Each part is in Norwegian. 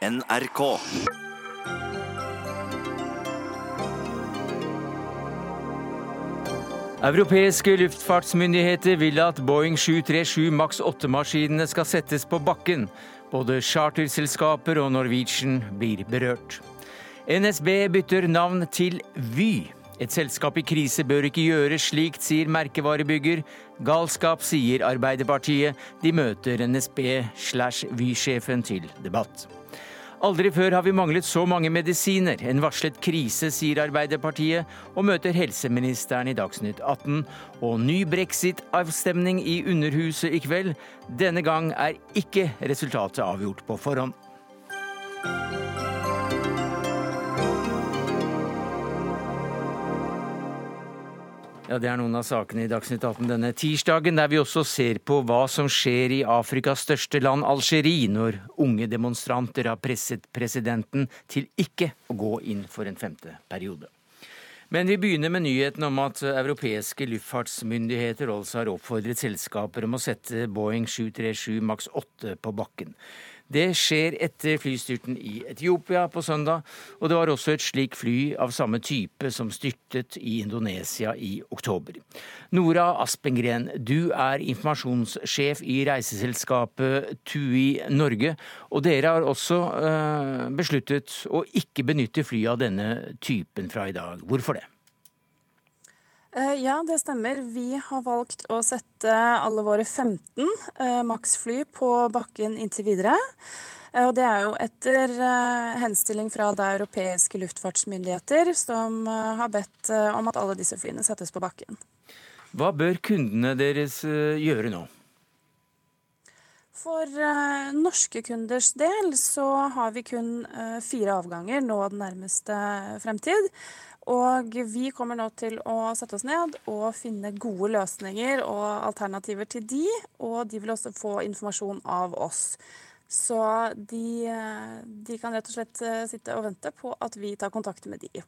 NRK. Europeiske luftfartsmyndigheter vil at Boeing 737 Max 8-maskinene skal settes på bakken. Både charterselskaper og Norwegian blir berørt. NSB bytter navn til Vy. Et selskap i krise bør ikke gjøre slikt, sier merkevarebygger. Galskap, sier Arbeiderpartiet. De møter NSB slash Vy-sjefen til debatt. Aldri før har vi manglet så mange medisiner. En varslet krise, sier Arbeiderpartiet, og møter helseministeren i Dagsnytt 18. Og ny brexit-avstemning i Underhuset i kveld. Denne gang er ikke resultatet avgjort på forhånd. Ja, Det er noen av sakene i Dagsnytt 18 denne tirsdagen, der vi også ser på hva som skjer i Afrikas største land, Algerie, når unge demonstranter har presset presidenten til ikke å gå inn for en femte periode. Men vi begynner med nyheten om at europeiske luftfartsmyndigheter altså har oppfordret selskaper om å sette Boeing 737 Max 8 på bakken. Det skjer etter flystyrten i Etiopia på søndag, og det var også et slik fly av samme type som styrtet i Indonesia i oktober. Nora Aspengren, du er informasjonssjef i reiseselskapet TUI Norge, og dere har også øh, besluttet å ikke benytte fly av denne typen fra i dag. Hvorfor det? Eh, ja, det stemmer. Vi har valgt å sette alle våre 15 maksfly på bakken inntil videre. Eh, og det er jo etter henstilling fra de europeiske luftfartsmyndigheter, som har bedt om at alle disse flyene settes på bakken. Hva bør kundene deres gjøre nå? For norske kunders del så har vi kun fire avganger nå den nærmeste fremtid. Og vi kommer nå til å sette oss ned og finne gode løsninger og alternativer til de, og de vil også få informasjon av oss. Så de, de kan rett og slett eh, sitte og vente på at vi tar kontakt med de.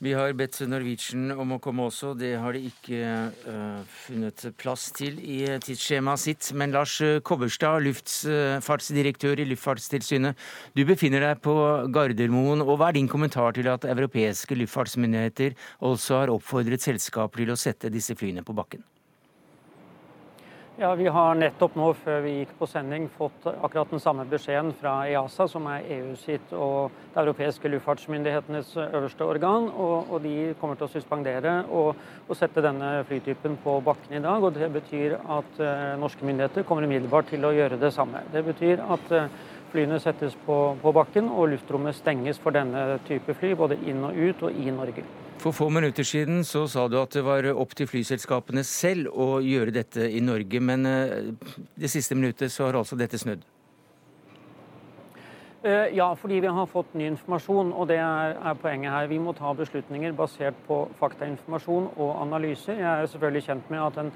Vi har bedt Norwegian om å komme også. Det har de ikke uh, funnet plass til i tidsskjemaet sitt. Men Lars Kobberstad, luftfartsdirektør i Luftfartstilsynet. Du befinner deg på Gardermoen. og Hva er din kommentar til at europeiske luftfartsmyndigheter også har oppfordret selskaper til å sette disse flyene på bakken? Ja, Vi har nettopp nå, før vi gikk på sending, fått akkurat den samme beskjeden fra EASA, som er EU sitt og det europeiske luftfartsmyndighetenes øverste organ. Og, og de kommer til å suspendere og, og, sette denne flytypen på bakken i dag. og Det betyr at uh, norske myndigheter kommer umiddelbart til å gjøre det samme. Det betyr at uh, flyene settes på, på bakken og luftrommet stenges for denne type fly, både inn og ut og i Norge. For få minutter siden så sa du at det var opp til flyselskapene selv å gjøre dette i Norge, men eh, det siste minuttet så har altså dette snudd? Eh, ja, fordi vi har fått ny informasjon, og det er, poenget her. Vi må ta beslutninger basert på faktainformasjon og analyser. Jeg er selvfølgelig kjent med at en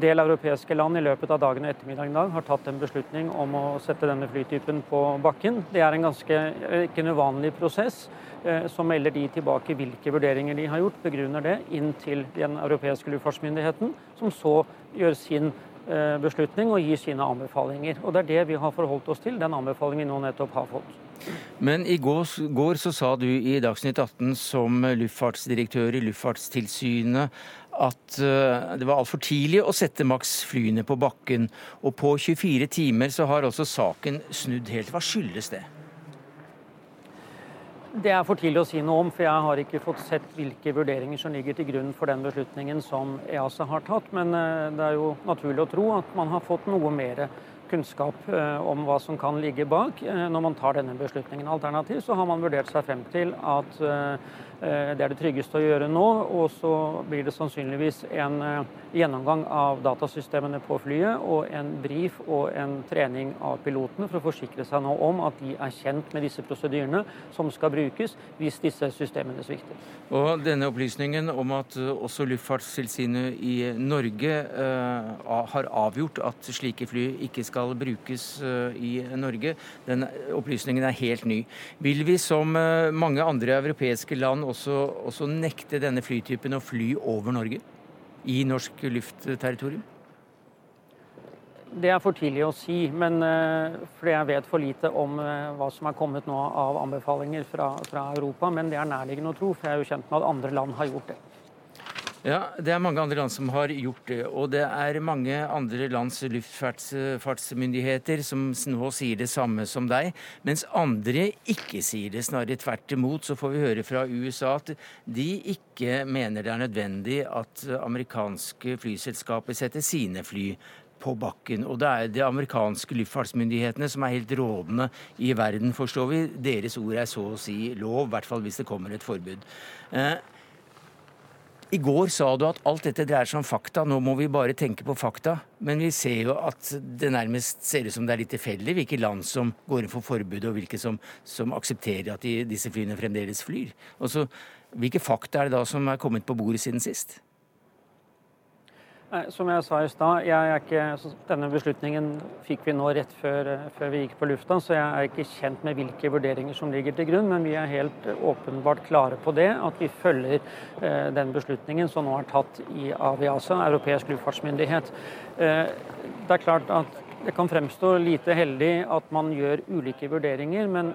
del europeiske land i løpet av dagen og ettermiddagen i dag har tatt en beslutning om å sette denne flytypen på bakken. Det er en ganske ikke en uvanlig prosess. Eh, så melder de tilbake hvilke vurderinger de har gjort, begrunner det inn til den europeiske luftfartsmyndigheten, som så gjør sin eh, beslutning og gir sine anbefalinger. Og Det er det vi har forholdt oss til, den anbefalingen vi nå nettopp har fått. Men i går, går så sa du i Dagsnytt 18 som luftfartsdirektør i Luftfartstilsynet at eh, det var altfor tidlig å sette Max-flyene på bakken. Og på 24 timer så har også saken snudd helt. Hva skyldes det? Det er for tidlig å si noe om, for jeg har ikke fått sett hvilke vurderinger som ligger til grunn for den beslutningen som EASA har tatt. Men eh, det er jo naturlig å tro at man har fått noe mer kunnskap eh, om hva som kan ligge bak når man tar denne beslutningen. Alternativt så har man vurdert seg frem til at Eh, det er det tryggeste å gjøre nå. Og så blir det sannsynligvis en eh, gjennomgang av datasystemene på flyet og en brief og en trening av pilotene for å forsikre seg nå om at de er kjent med disse prosedyrene som skal brukes hvis disse systemene svikter. Og denne opplysningen om at eh, også Luftfartstilsynet i Norge har avgjort at slike fly ikke skal brukes uh, i Norge, den opplysningen er helt ny. Vil vi som uh, mange andre europeiske land også, også nekte denne flytypen å fly over Norge? I norsk luftterritorium? Det er for tidlig å si, men fordi jeg vet for lite om hva som er kommet nå av anbefalinger fra, fra Europa. Men det er nærliggende å tro, for jeg er jo kjent med at andre land har gjort det. Ja, Det er mange andre land som har gjort det. Og det er mange andre lands luftfartsmyndigheter som nå sier det samme som deg, mens andre ikke sier det. Snarere tvert imot så får vi høre fra USA at de ikke mener det er nødvendig at amerikanske flyselskaper setter sine fly på bakken. Og det er de amerikanske luftfartsmyndighetene som er helt rådende i verden, forstår vi. Deres ord er så å si lov, i hvert fall hvis det kommer et forbud. Eh, i går sa du at alt dette dreier seg om fakta, nå må vi bare tenke på fakta. Men vi ser jo at det nærmest ser ut som det er litt tilfeldig hvilke land som går inn for forbud, og hvilke som, som aksepterer at de, disse flyene fremdeles flyr. Og hvilke fakta er det da som er kommet på bordet siden sist? Som jeg sa i stad, denne beslutningen fikk vi nå rett før, før, vi gikk på lufta, så jeg er ikke kjent med hvilke vurderinger som ligger til grunn. Men vi er helt åpenbart klare på det, at vi følger eh, den beslutningen som nå er tatt i Aviasa, europeisk luftfartsmyndighet. Eh, det er klart at det kan fremstå lite heldig at man gjør ulike vurderinger, men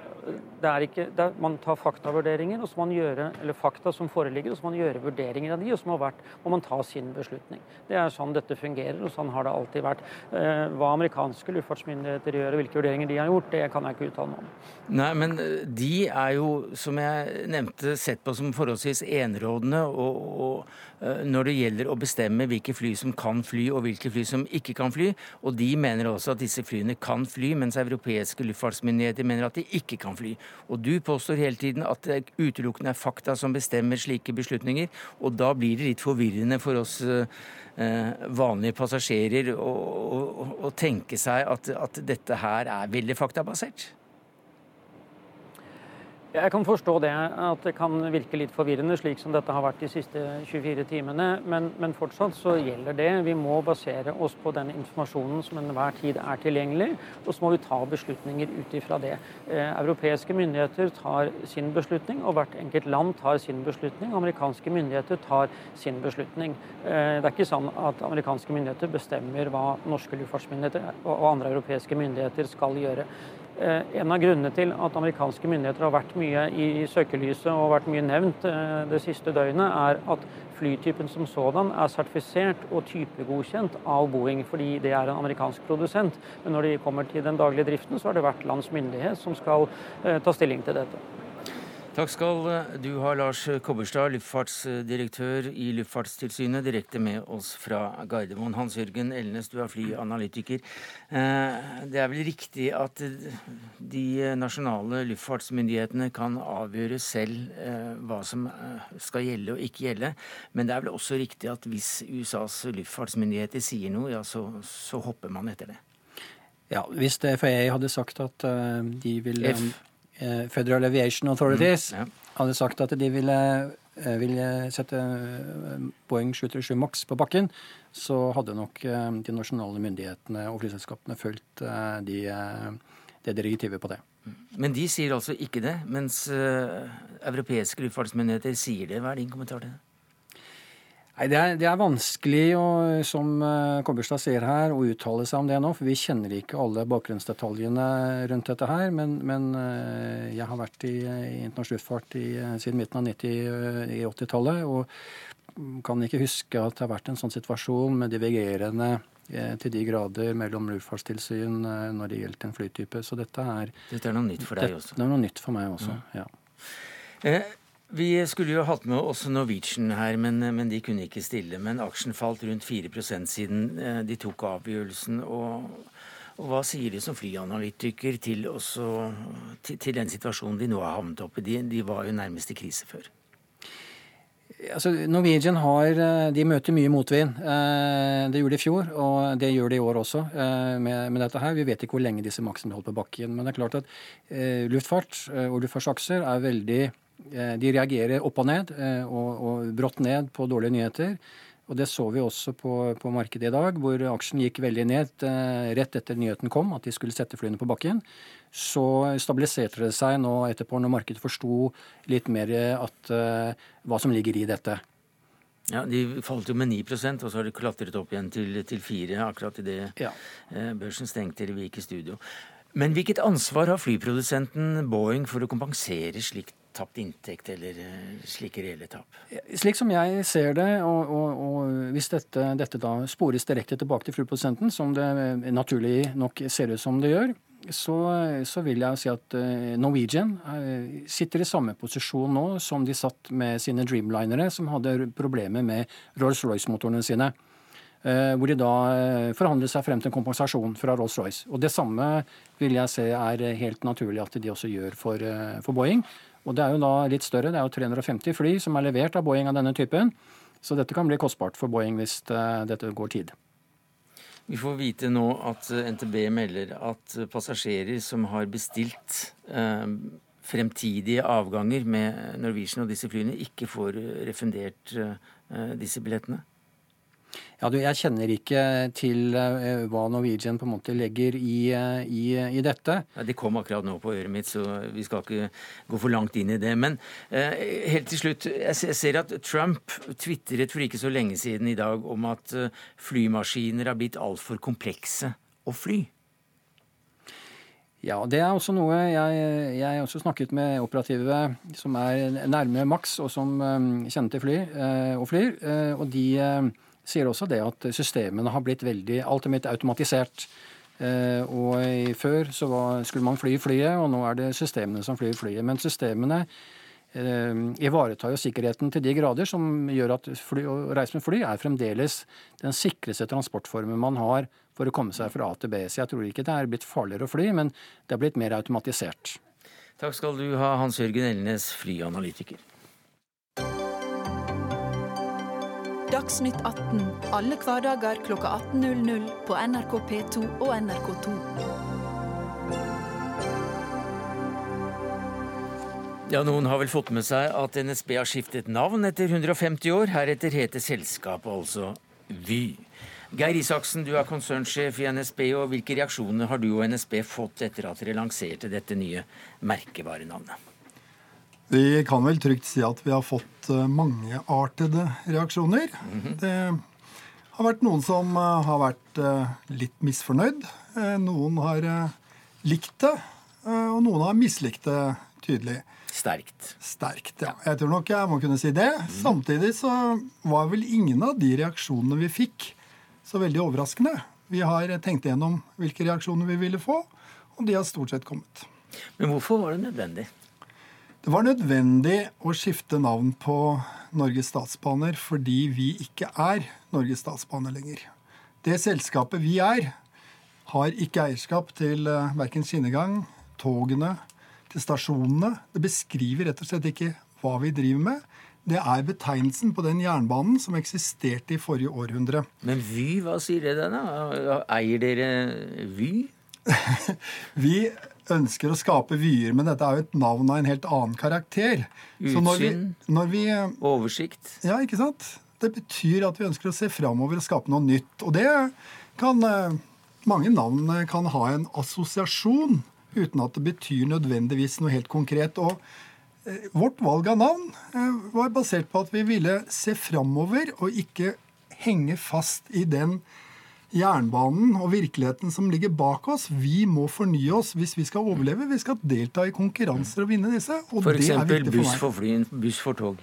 ikke, er, man tar faktavurderinger, og så man gjøre, eller fakta som foreligger, og så man gjøre vurderinger av de, og så må, vært, må man ta sin beslutning. Det er sånn dette fungerer, og sånn har det alltid vært. Eh, hva amerikanske luftfartsmyndigheter gjør, og hvilke vurderinger de har gjort, det kan jeg ikke uttale meg om. Nei, men eh, de er jo, som jeg nevnte, sett på som forholdsvis enerådende. og, og når det gjelder å bestemme hvilke fly som kan fly og hvilke fly som ikke kan fly. Og de mener også at disse flyene kan fly, mens europeiske luftfartsmyndigheter mener at de ikke kan fly. Og du påstår hele tiden at det utelukkende er fakta som bestemmer slike beslutninger, og da blir det litt forvirrende for oss eh, vanlige passasjerer å, tenke seg at, at dette her er veldig faktabasert. Jeg kan forstå det, at det kan virke litt forvirrende, slik som dette har vært de siste 24 timene. Men, men fortsatt så gjelder det. Vi må basere oss på den informasjonen som enhver tid er tilgjengelig, og så må vi ta beslutninger ut ifra det. Eh, europeiske myndigheter tar sin beslutning, og hvert enkelt land tar sin beslutning. Amerikanske myndigheter tar sin beslutning. Eh, det er ikke sånn at amerikanske myndigheter bestemmer hva norske luftfartsmyndigheter og andre europeiske myndigheter skal gjøre. Eh, en av grunnene til at amerikanske myndigheter har vært mye i søkelyset og vært mye nevnt eh, det siste døgnet, er at flytypen som sådan er sertifisert og typegodkjent av Boeing, fordi det er en amerikansk produsent. Men når de kommer til den daglige driften, så har det vært lands myndighet som skal eh, ta stilling til dette. Takk skal du ha, Lars Kobberstad, luftfartsdirektør i Luftfartstilsynet, direkte med oss fra Gardermoen. Hans Jørgen Elnes, du er flyanalytiker. Eh, det er vel riktig at de nasjonale luftfartsmyndighetene kan avgjøre selv eh, hva som eh, skal gjelde og ikke gjelde, men det er vel også riktig at hvis USAs luftfartsmyndigheter sier noe, ja, så, så hopper man etter det? Ja, hvis det FAA hadde sagt at de vil F. Eh, Federal Aviation Authorities mm, ja. hadde sagt at de ville, eh, ville sette eh, Boeing 737 Max på bakken, så hadde nok de nasjonale myndighetene og flyselskapene fulgt de, det direktivet på det. Men de sier altså ikke det, mens europeiske luftfartsmyndigheter sier det. Hva er din kommentar til det? Nei, det er, det er, vanskelig, å, som uh, Kobberstad sier her, å uttale seg om det nå. For vi kjenner ikke alle bakgrunnsdetaljene rundt dette her. Men, men uh, jeg har vært i, i internasjonal luftfart siden midten av 80-tallet. Og kan ikke huske at det har vært en sånn situasjon med divergerende til de grader mellom luftfartstilsyn når det gjelder en flytype. Så dette er Dette er noe nytt for deg også? Det er noe nytt for meg også, ja. ja. Vi skulle jo hatt med også Norwegian her, men, men, de kunne ikke stille. Men aksjen falt rundt 4 siden eh, de tok avgjørelsen. Og, og, hva sier de som flyanalytiker til, også, til, til, den situasjonen de nå har havnet opp i? De, de var jo nærmest i krise før. Altså, Norwegian har, eh, de møter mye motvind. Eh, det gjorde de i fjor, og det gjør de i år også med, med dette her. Vi vet ikke hvor lenge disse maksene holder på bakken. Men det er klart at luftfart og luftfartsaksjer er veldig de reagerer opp og ned eh, og, og brått ned på dårlige nyheter. Og Det så vi også på, på, markedet i dag, hvor aksjen gikk veldig ned eh, rett etter nyheten kom, at de skulle sette flyene på bakken. Så stabiliserte det seg nå etterpå, når markedet forsto litt mer at, hva som ligger i dette. Ja, De falt jo med 9% og så har de klatret opp igjen til, til 4 akkurat idet ja. Eh, børsen stengte eller vi gikk i studio. Men hvilket ansvar har flyprodusenten Boeing for å kompensere slikt tapt inntekt eller eh, slike reelle tap? Slik som jeg ser det, og, og, og hvis dette, dette, da spores direkte tilbake til flyprodusenten, som det naturlig nok ser ut som det gjør, så, så vil jeg si at eh, Norwegian eh, sitter i samme posisjon nå som de satt med sine Dreamlinere, som hadde problemer med Rolls-Royce-motorene sine. Hvor de da forhandlet seg frem til en kompensasjon fra Rolls-Royce. Og Det samme vil jeg se er helt naturlig at de også gjør for, for Boeing. Og det er jo da litt større. Det er jo 350 fly som er levert av Boeing av denne typen. Så dette kan bli kostbart for Boeing hvis uh, dette går tid. Vi får vite nå at eh, NTB melder at passasjerer som har bestilt eh, fremtidige avganger med Norwegian og disse flyene, ikke får refundert eh, disse billettene. Ja, du, Jeg kjenner ikke til uh, hva Norwegian på en måte legger i, uh, i, i dette. Ja, det kom akkurat nå på øret mitt, så vi skal ikke gå for langt inn i det. Men uh, helt til slutt, jeg ser at Trump tvitret for ikke så lenge siden i dag om at flymaskiner har blitt altfor komplekse å fly. Ja, det er også noe jeg, jeg har også snakket med operative som er nærme Max, og som kjenner til fly og flyr. og de sier også det at systemene har blitt veldig Alt er blitt automatisert. Eh, og Før så var, skulle man fly flyet, og nå er det systemene som flyr flyet. Men systemene eh, ivaretar jo sikkerheten til de grader som gjør at fly, å reise med fly er fremdeles den sikreste transportformen man har for å komme seg fra A til B. Så jeg tror ikke det er blitt farligere å fly, men det er blitt mer automatisert. Takk skal du ha, Hans Jørgen Elnes, flyanalytiker. Dagsnytt 18 alle hverdager kl 18.00 på NRK P2 og NRK2. Ja, Noen har vel fått med seg at NSB har skiftet navn etter 150 år. Heretter heter selskapet altså Vy. Geir Isaksen, du er konsernsjef i NSB, og hvilke reaksjoner har du og NSB fått etter at dere lanserte dette nye merkevarenavnet? Vi kan vel trygt si at vi har fått eh, mangeartede reaksjoner. Mm -hmm. Det har vært noen som eh, har vært eh, litt misfornøyd. Noen har likt det, og noen har mislikt det tydelig. Sterkt. Sterkt, ja. Jeg tror nok jeg må kunne si det. Mm. Samtidig så var vel ingen av de reaksjonene vi fikk, så veldig overraskende. Vi har tenkt igjennom hvilke reaksjoner vi ville få, og de har stort sett kommet. Men hvorfor var det nødvendig? Det var nødvendig å skifte navn på Norges Statsbaner fordi vi ikke er Norges Statsbaner lenger. Det selskapet vi er, har ikke eierskap til eh, verken skinnegang, togene, til stasjonene. Det beskriver rett og slett ikke hva vi driver med. Det er betegnelsen på den jernbanen som eksisterte i forrige århundre. Men Vy, hva sier det da? Eier dere Vy? vi ønsker å skape vyer, men dette er jo et navn av en helt annen karakter. Utsyn, når vi, eh, oversikt. Ja, ikke sant? Det betyr at vi ønsker å se framover og skape noe nytt. Og det kan eh, Mange navn eh, kan ha en assosiasjon uten at det betyr nødvendigvis noe helt konkret. Og vårt valg av navn var basert på at vi ville se framover og ikke henge fast i den jernbanen og virkeligheten som ligger bak oss. Vi må fornye oss hvis vi skal overleve. Vi skal delta i konkurranser og vinne disse. Og for eksempel buss for fly, buss for tog.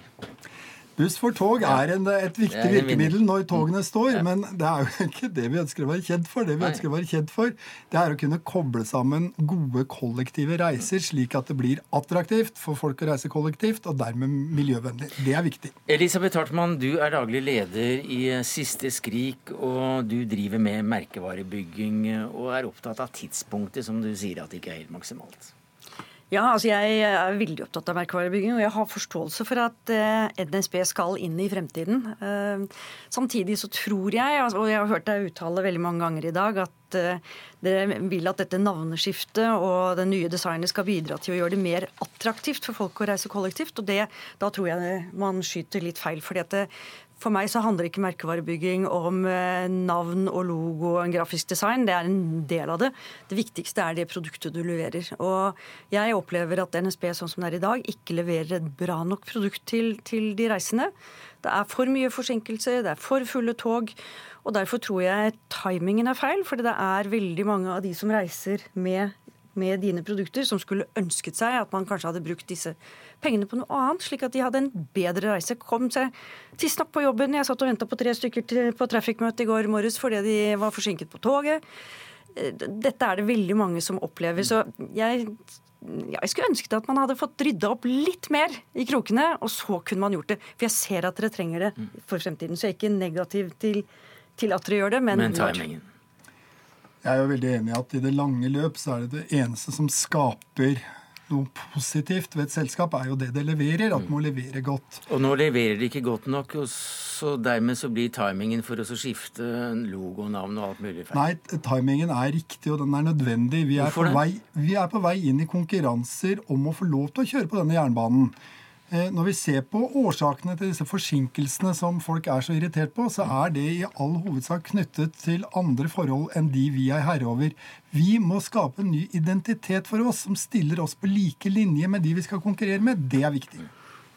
Buss for tog er en, et viktig virkemiddel når togene står, ja. men det er jo ikke det vi ønsker å være kjent for. Det vi Nei. ønsker å være kjent for, det er å kunne koble sammen gode kollektive reiser, slik at det blir attraktivt for folk å reise kollektivt, og dermed miljøvennlig. Det er viktig. Elisabeth Hartmann, du er daglig leder i Siste Skrik, og du driver med merkevarebygging og er opptatt av tidspunktet, som du sier at ikke er helt maksimalt. Ja, altså Jeg er veldig opptatt av merkevarebygging, og jeg har forståelse for at eh, NSB skal inn i fremtiden. Eh, samtidig så tror jeg, altså, og jeg har hørt deg uttale veldig mange ganger i dag, at at dere vil at dette navneskiftet og den nye designet skal bidra til å gjøre det mer attraktivt for folk å reise kollektivt. Og det, da tror jeg man skyter litt feil. fordi at for meg så handler ikke merkevarebygging om navn og logo og en grafisk design. Det er en del av det. Det viktigste er det produktet du leverer. Og jeg opplever at NSB sånn som det er i dag, ikke leverer et bra nok produkt til, til de reisende. Det er for mye forsinkelser, det er for fulle tog. Og derfor tror jeg timingen er feil, fordi det er veldig mange av de som reiser med, med dine produkter, som skulle ønsket seg at man kanskje hadde brukt disse pengene på noe annet, slik at de hadde en bedre reise. Kom seg tidsnok på jobben. Jeg satt og venta på tre stykker på trafikkmøte i går morges fordi de var forsinket på toget. Eh, dette er det veldig mange som opplever. Så jeg jeg skulle ønsket at man hadde fått rydda opp litt mer i krokene, og så kunne man gjort det. For jeg ser at dere trenger det for fremtiden. Så jeg er ikke negativ til, til at dere gjør det, men, men timingen. Jeg er jo veldig enig i at i det lange løp så er det det eneste som skaper noe positivt ved et selskap, er jo det det leverer. At det må levere godt. Og nå leverer det ikke godt nok, så dermed så blir timingen for oss å skifte logo, navn og alt mulig feil. Nei, timingen er riktig, og den er nødvendig. Vi er, vei, vi er på vei inn i konkurranser om å få lov til å kjøre på denne jernbanen. Eh, når vi ser på årsakene til disse forsinkelsene som folk er så irritert på, så er det i all hovedsak knyttet til andre forhold enn de vi er herre over. Vi må skape en ny identitet for oss som stiller oss på like linje med de vi skal konkurrere med. Det er viktig.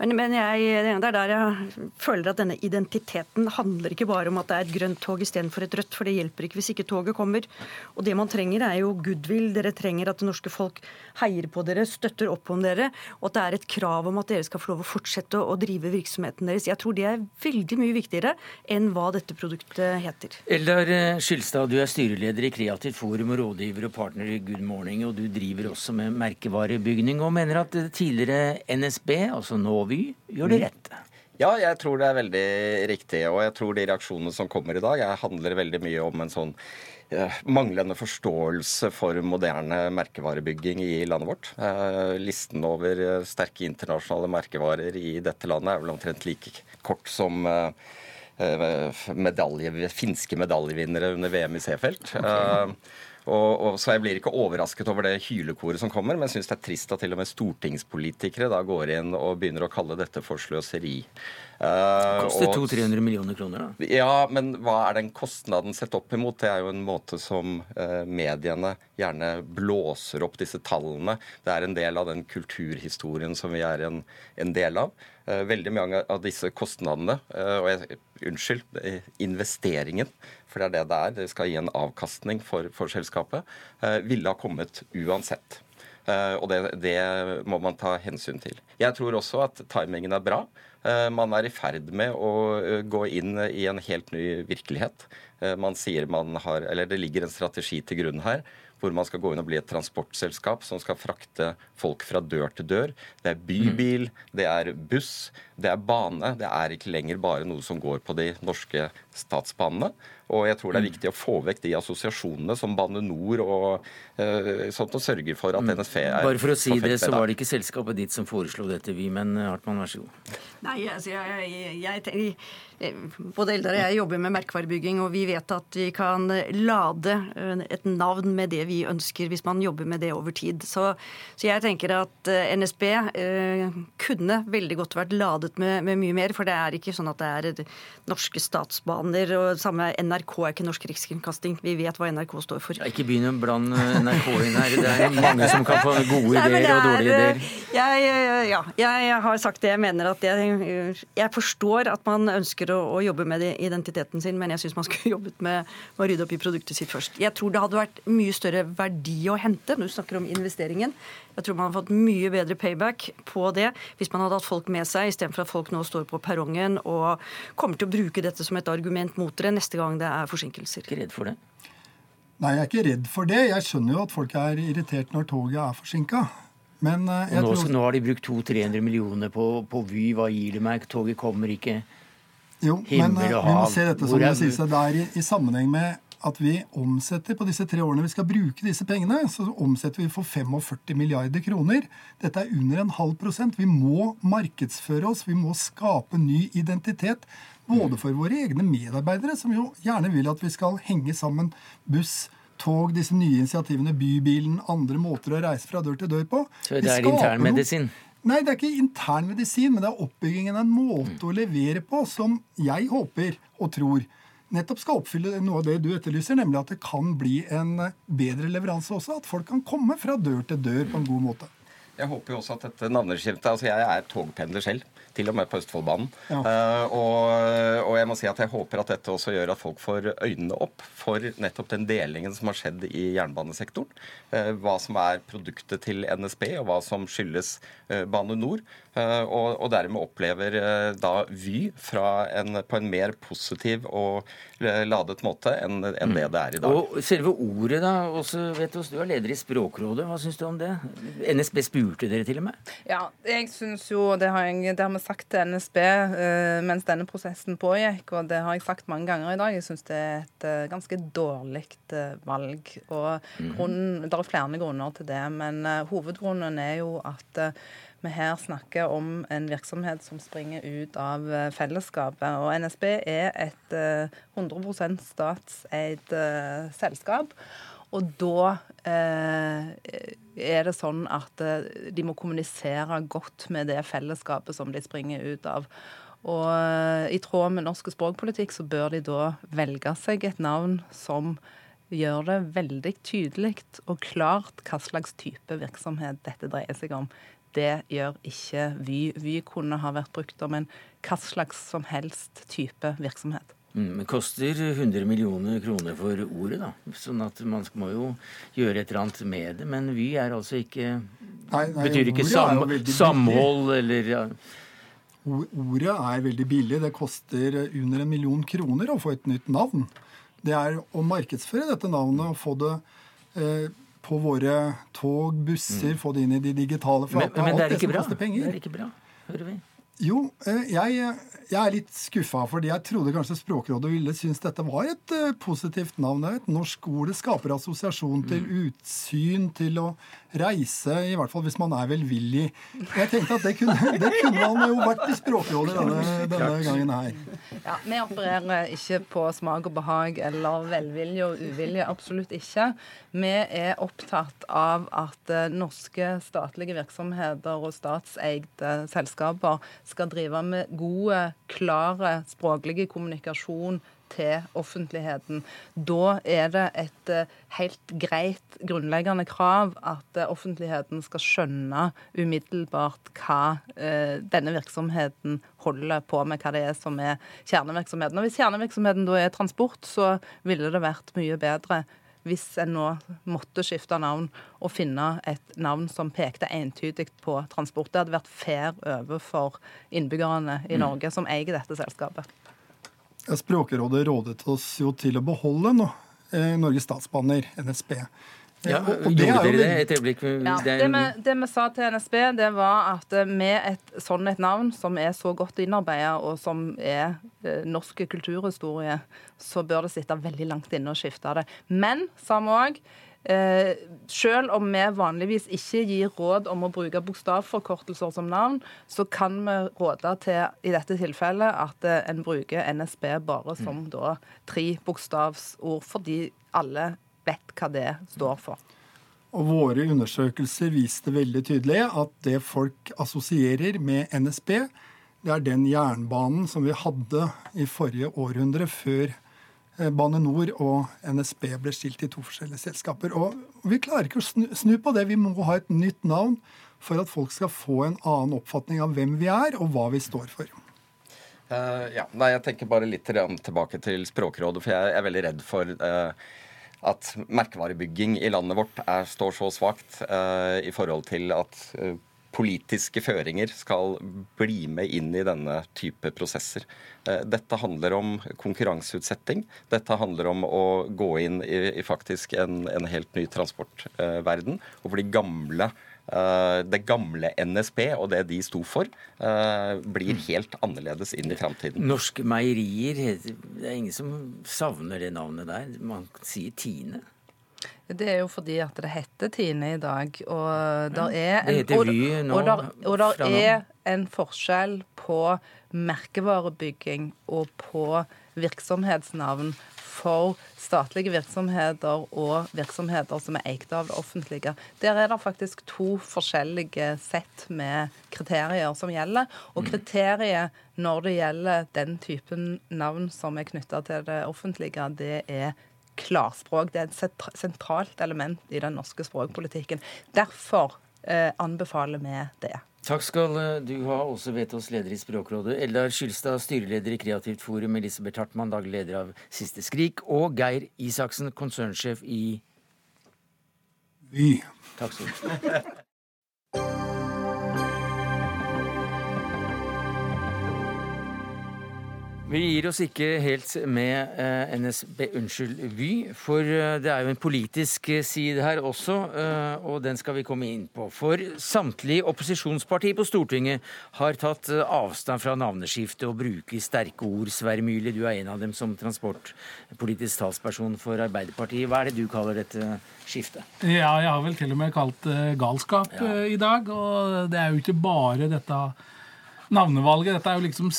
Men, men jeg, det er der jeg føler at denne identiteten handler ikke bare om at det er et grønt tog istedenfor et rødt, for det hjelper ikke hvis ikke toget kommer. Og det man trenger, er jo goodwill. Dere trenger at det norske folk heier på dere, støtter opp om dere, og at det er et krav om at dere skal få lov å fortsette å drive virksomheten deres. Jeg tror det er veldig mye viktigere enn hva dette produktet heter. Eldar eh, Skylstad, du er styreleder i Kreativt Forum og rådgiver og partner i Good Morning, og du driver også med merkevarebygning, og mener at tidligere NSB, altså Novi, Vy gjør det mm. rette. Ja, jeg tror det er veldig riktig. Og jeg tror de reaksjonene som kommer i dag, handler veldig mye om en sånn eh, manglende forståelse for moderne merkevarebygging i landet vårt. Eh, listen over eh, sterke internasjonale merkevarer i dette landet er vel omtrent like kort som medalje, finske medaljevinnere under VM i Seefeld. Okay. Og, og, så Jeg blir ikke overrasket over det hylekoret som kommer, men syns det er trist at til og med stortingspolitikere da går inn og begynner å kalle dette for sløseri. Uh, Koster 200-300 millioner kroner, da? Ja, men hva er den kostnaden sett opp imot? Det er jo en måte som uh, mediene gjerne blåser opp disse tallene. Det er en del av den kulturhistorien som vi er en, en del av. Uh, veldig mange av disse kostnadene, og jeg, unnskyld, investeringen for det er det det er, det skal gi en avkastning for, for selskapet, eh, ville ha kommet uansett. Eh, og det, det, må man ta hensyn til. Jeg tror også at timingen er bra. Eh, man er i ferd med å gå inn i en helt ny virkelighet. Man sier man har, eller Det ligger en strategi til grunn her hvor man skal gå inn og bli et transportselskap som skal frakte folk fra dør til dør. Det er bybil, det er buss, det er bane. Det er ikke lenger bare noe som går på de norske statsbanene. Og jeg tror det er viktig å få vekk de assosiasjonene som Bane Nor og uh, sånt, og sørge for at NSF er Bare for å si det, så var det ikke selskapet ditt som foreslo dette, vi, men eh, Hartmann, vær så god. Nei, altså, jeg, jeg, jeg, både Eldar og jeg jobber med merkevarebygging, og vi vet at vi kan lade eh, et navn med det vi ønsker, hvis man jobber med det over tid. Så, så jeg tenker at NSB eh, kunne veldig godt vært ladet med, med, mye mer, for det er ikke sånn at det er norske statsbaner og samme NRK NRK er ikke norsk rikskringkasting. Vi vet hva NRK står for. Ja, ikke begynn å blande NRK inn her. Det er mange som kan få gode Nei, ideer og dårlige ideer. Jeg, ja, jeg, har sagt det jeg mener. at Jeg, jeg forstår at man ønsker å, å, jobbe med identiteten sin, men jeg syns man skulle jobbet med, med, å rydde opp i produktet sitt først. Jeg tror det hadde vært mye større verdi å hente når du snakker om investeringen. Jeg tror man hadde fått mye bedre payback på det hvis man hadde hatt folk med seg, istedenfor at folk nå står på perrongen og kommer til å bruke dette som et argument mot dere neste gang det er forsinkelser. Ikke redd for det? Nei, jeg er ikke redd for det. Jeg skjønner jo at folk er irritert når toget er forsinka. Men uh, nå, tror... nå, har de brukt 200-300 millioner på, på Vy. Hva gir det meg? Toget kommer ikke. Jo, Himmel men uh, vi må se dette som det sies. Det er i, i sammenheng med at vi omsetter på disse tre årene vi skal bruke disse pengene, så omsetter vi for 45 milliarder kroner. Dette er under en halv prosent. Vi må markedsføre oss, vi må skape ny identitet. Både for våre egne medarbeidere, som jo gjerne vil at vi skal henge sammen buss, tog, disse nye initiativene, bybilen, andre måter å reise fra dør til dør på. Så det er internmedisin? Nei, det er ikke internmedisin, men det er oppbyggingen av en måte å levere på som jeg håper og tror nettopp skal oppfylle noe av det du etterlyser, nemlig at det kan bli en bedre leveranse også. At folk kan komme fra dør til dør på en god måte. Jeg håper jo også at dette navneskiftet altså Jeg er togpendler selv til og med på Østfoldbanen. Ja. Uh, og, og, jeg må si at jeg håper at dette også gjør at folk får øynene opp for nettopp den delingen som har skjedd i jernbanesektoren. Uh, hva som er produktet til NSB, og hva som skyldes uh, Bane Nor. Og, og, dermed opplever da Vy en, på en mer positiv og ladet måte enn, enn det det er i dag. Og selve ordet, da. Også, vet du, du er leder i Språkrådet. Hva syns du om det? NSB spurte dere til og med? Ja, jeg syns jo Det har, jeg, vi sagt til NSB uh, mens denne prosessen pågikk, og det har jeg sagt mange ganger i dag. Jeg syns det er et uh, ganske dårlig uh, valg. Og mm. grunnen, Det er flere grunner til det, men hovedgrunnen er jo at vi her snakker om en virksomhet som springer ut av fellesskapet. Og NSB er et 100% statseid selskap. Og da eh, er det sånn at eh, de må kommunisere godt med det fellesskapet som de springer ut av. Og eh, i tråd med norsk språkpolitikk så bør de da velge seg et navn som gjør det veldig tydelig og klart hva slags type virksomhet dette dreier seg om. Det gjør ikke Vy. Vy kunne ha vært brukt om en hva slags som helst type virksomhet. Mm, koster 100 millioner kroner for ordet, da. Sånn at man må jo gjøre et eller annet med det. Men Vy er altså ikke nei, nei, Betyr ikke sam, samhold eller ja. Ordet er veldig billig. Det koster under en million kroner å få et nytt navn. Det er å markedsføre dette navnet og få det eh, på våre tog, busser, mm. få det inn i de digitale flatene. Men, men det er ikke bra. Det er ikke bra, hører vi. Jo, eh, jeg jeg er litt skuffa, fordi jeg trodde kanskje Språkrådet ville synes dette var et uh, positivt navn. Et norsk ord. Det skaper assosiasjon til mm. utsyn, til å reise, i hvert fall hvis man er velvillig. Jeg tenkte at det kunne, det kunne man jo vært i Språkrådet denne, denne gangen her. Ja, Vi opererer ikke på smak og behag eller velvilje og uvilje. Absolutt ikke. Vi er opptatt av at uh, norske statlige virksomheter og statseide selskaper skal drive med gode klare språklige kommunikasjon til offentligheten. Da er det et eh, helt greit grunnleggende krav at eh, offentligheten skal skjønne umiddelbart hva eh, denne virksomheten holder på med, hva det er som er kjernevirksomheten. Og Hvis kjernevirksomheten da er transport, så ville det vært mye bedre hvis en nå måtte skifte navn og finne et navn som pekte entydig på transport. Det hadde vært fair overfor innbyggerne i mm. Norge som eier dette selskapet. Språkrådet rådet oss jo til å beholde nå, eh, Norges Statsbaner, NSB. Ja, og det Gjorde dere det et øyeblikk? Ja, det, vi, det, vi, sa til NSB, det var at eh, med et sånn et navn, som er så godt innarbeida, og som er eh, norsk kulturhistorie, så bør det sitte veldig langt inne å skifte det. Men, sa vi òg, eh, selv om vi vanligvis ikke gir råd om å bruke bokstavforkortelser som navn, så kan vi råde til i dette tilfellet at eh, en bruker NSB bare som mm. da tre bokstavsord, fordi alle vet hva det står for. Og Våre undersøkelser viste veldig tydelig at det folk assosierer med NSB, det er den jernbanen som vi hadde i forrige århundre, før eh, Bane Nor og NSB ble stilt i to forskjellige selskaper. Og Vi klarer ikke å snu, snu på det. Vi må ha et nytt navn for at folk skal få en annen oppfatning av hvem vi er, og hva vi står for. Uh, ja, nei, Jeg tenker bare litt tilbake til Språkrådet, for jeg er veldig redd for uh, at merkevarebygging i landet vårt er, står så svakt uh, i forhold til at uh, politiske føringer skal bli med inn i denne type prosesser. Uh, dette handler om konkurranseutsetting. Dette handler om å gå inn i, i faktisk en, en, helt ny transportverden. og for de gamle Eh, det gamle NSB og det de sto for, eh, blir helt annerledes inn i framtiden. Norske meierier, det er ingen som savner det navnet der. Man sier Tine. Det er jo fordi at det heter Tine i dag. Og der er en, nå. Og der, og der er en forskjell på merkevarebygging og på virksomhetsnavn. for statlige virksomheter og virksomheter som er eid av det offentlige. Der er det faktisk to forskjellige sett med kriterier som gjelder. Og kriteriet når det gjelder den typen navn som er knytta til det offentlige, det er klarspråk. Det er et sentralt element i den norske språkpolitikken. Derfor eh, anbefaler vi det. Takk skal eh, du ha, også Vetås, leder i Språkrådet, Eldar Skylstad, styreleder i Kreativt Forum, Elisabeth Hartmann, daglig leder av Siste Skrik, og Geir Isaksen, konsernsjef i Vy. Takk skal du ha. Vi gir oss ikke helt med eh, NSB, unnskyld, Vy, for eh, det er jo en politisk eh, side her også, eh, og den skal vi komme inn på. For samtlige opposisjonspartier på Stortinget har tatt avstand fra navneskiftet og bruker sterke ord. Sverre Myrli, du er en av dem som transportpolitisk talsperson for Arbeiderpartiet. Hva er det du kaller dette skiftet? Ja, jeg har vel til og med kalt det galskap Ja. i dag. Og det er jo ikke bare dette navnevalget. Dette er jo liksom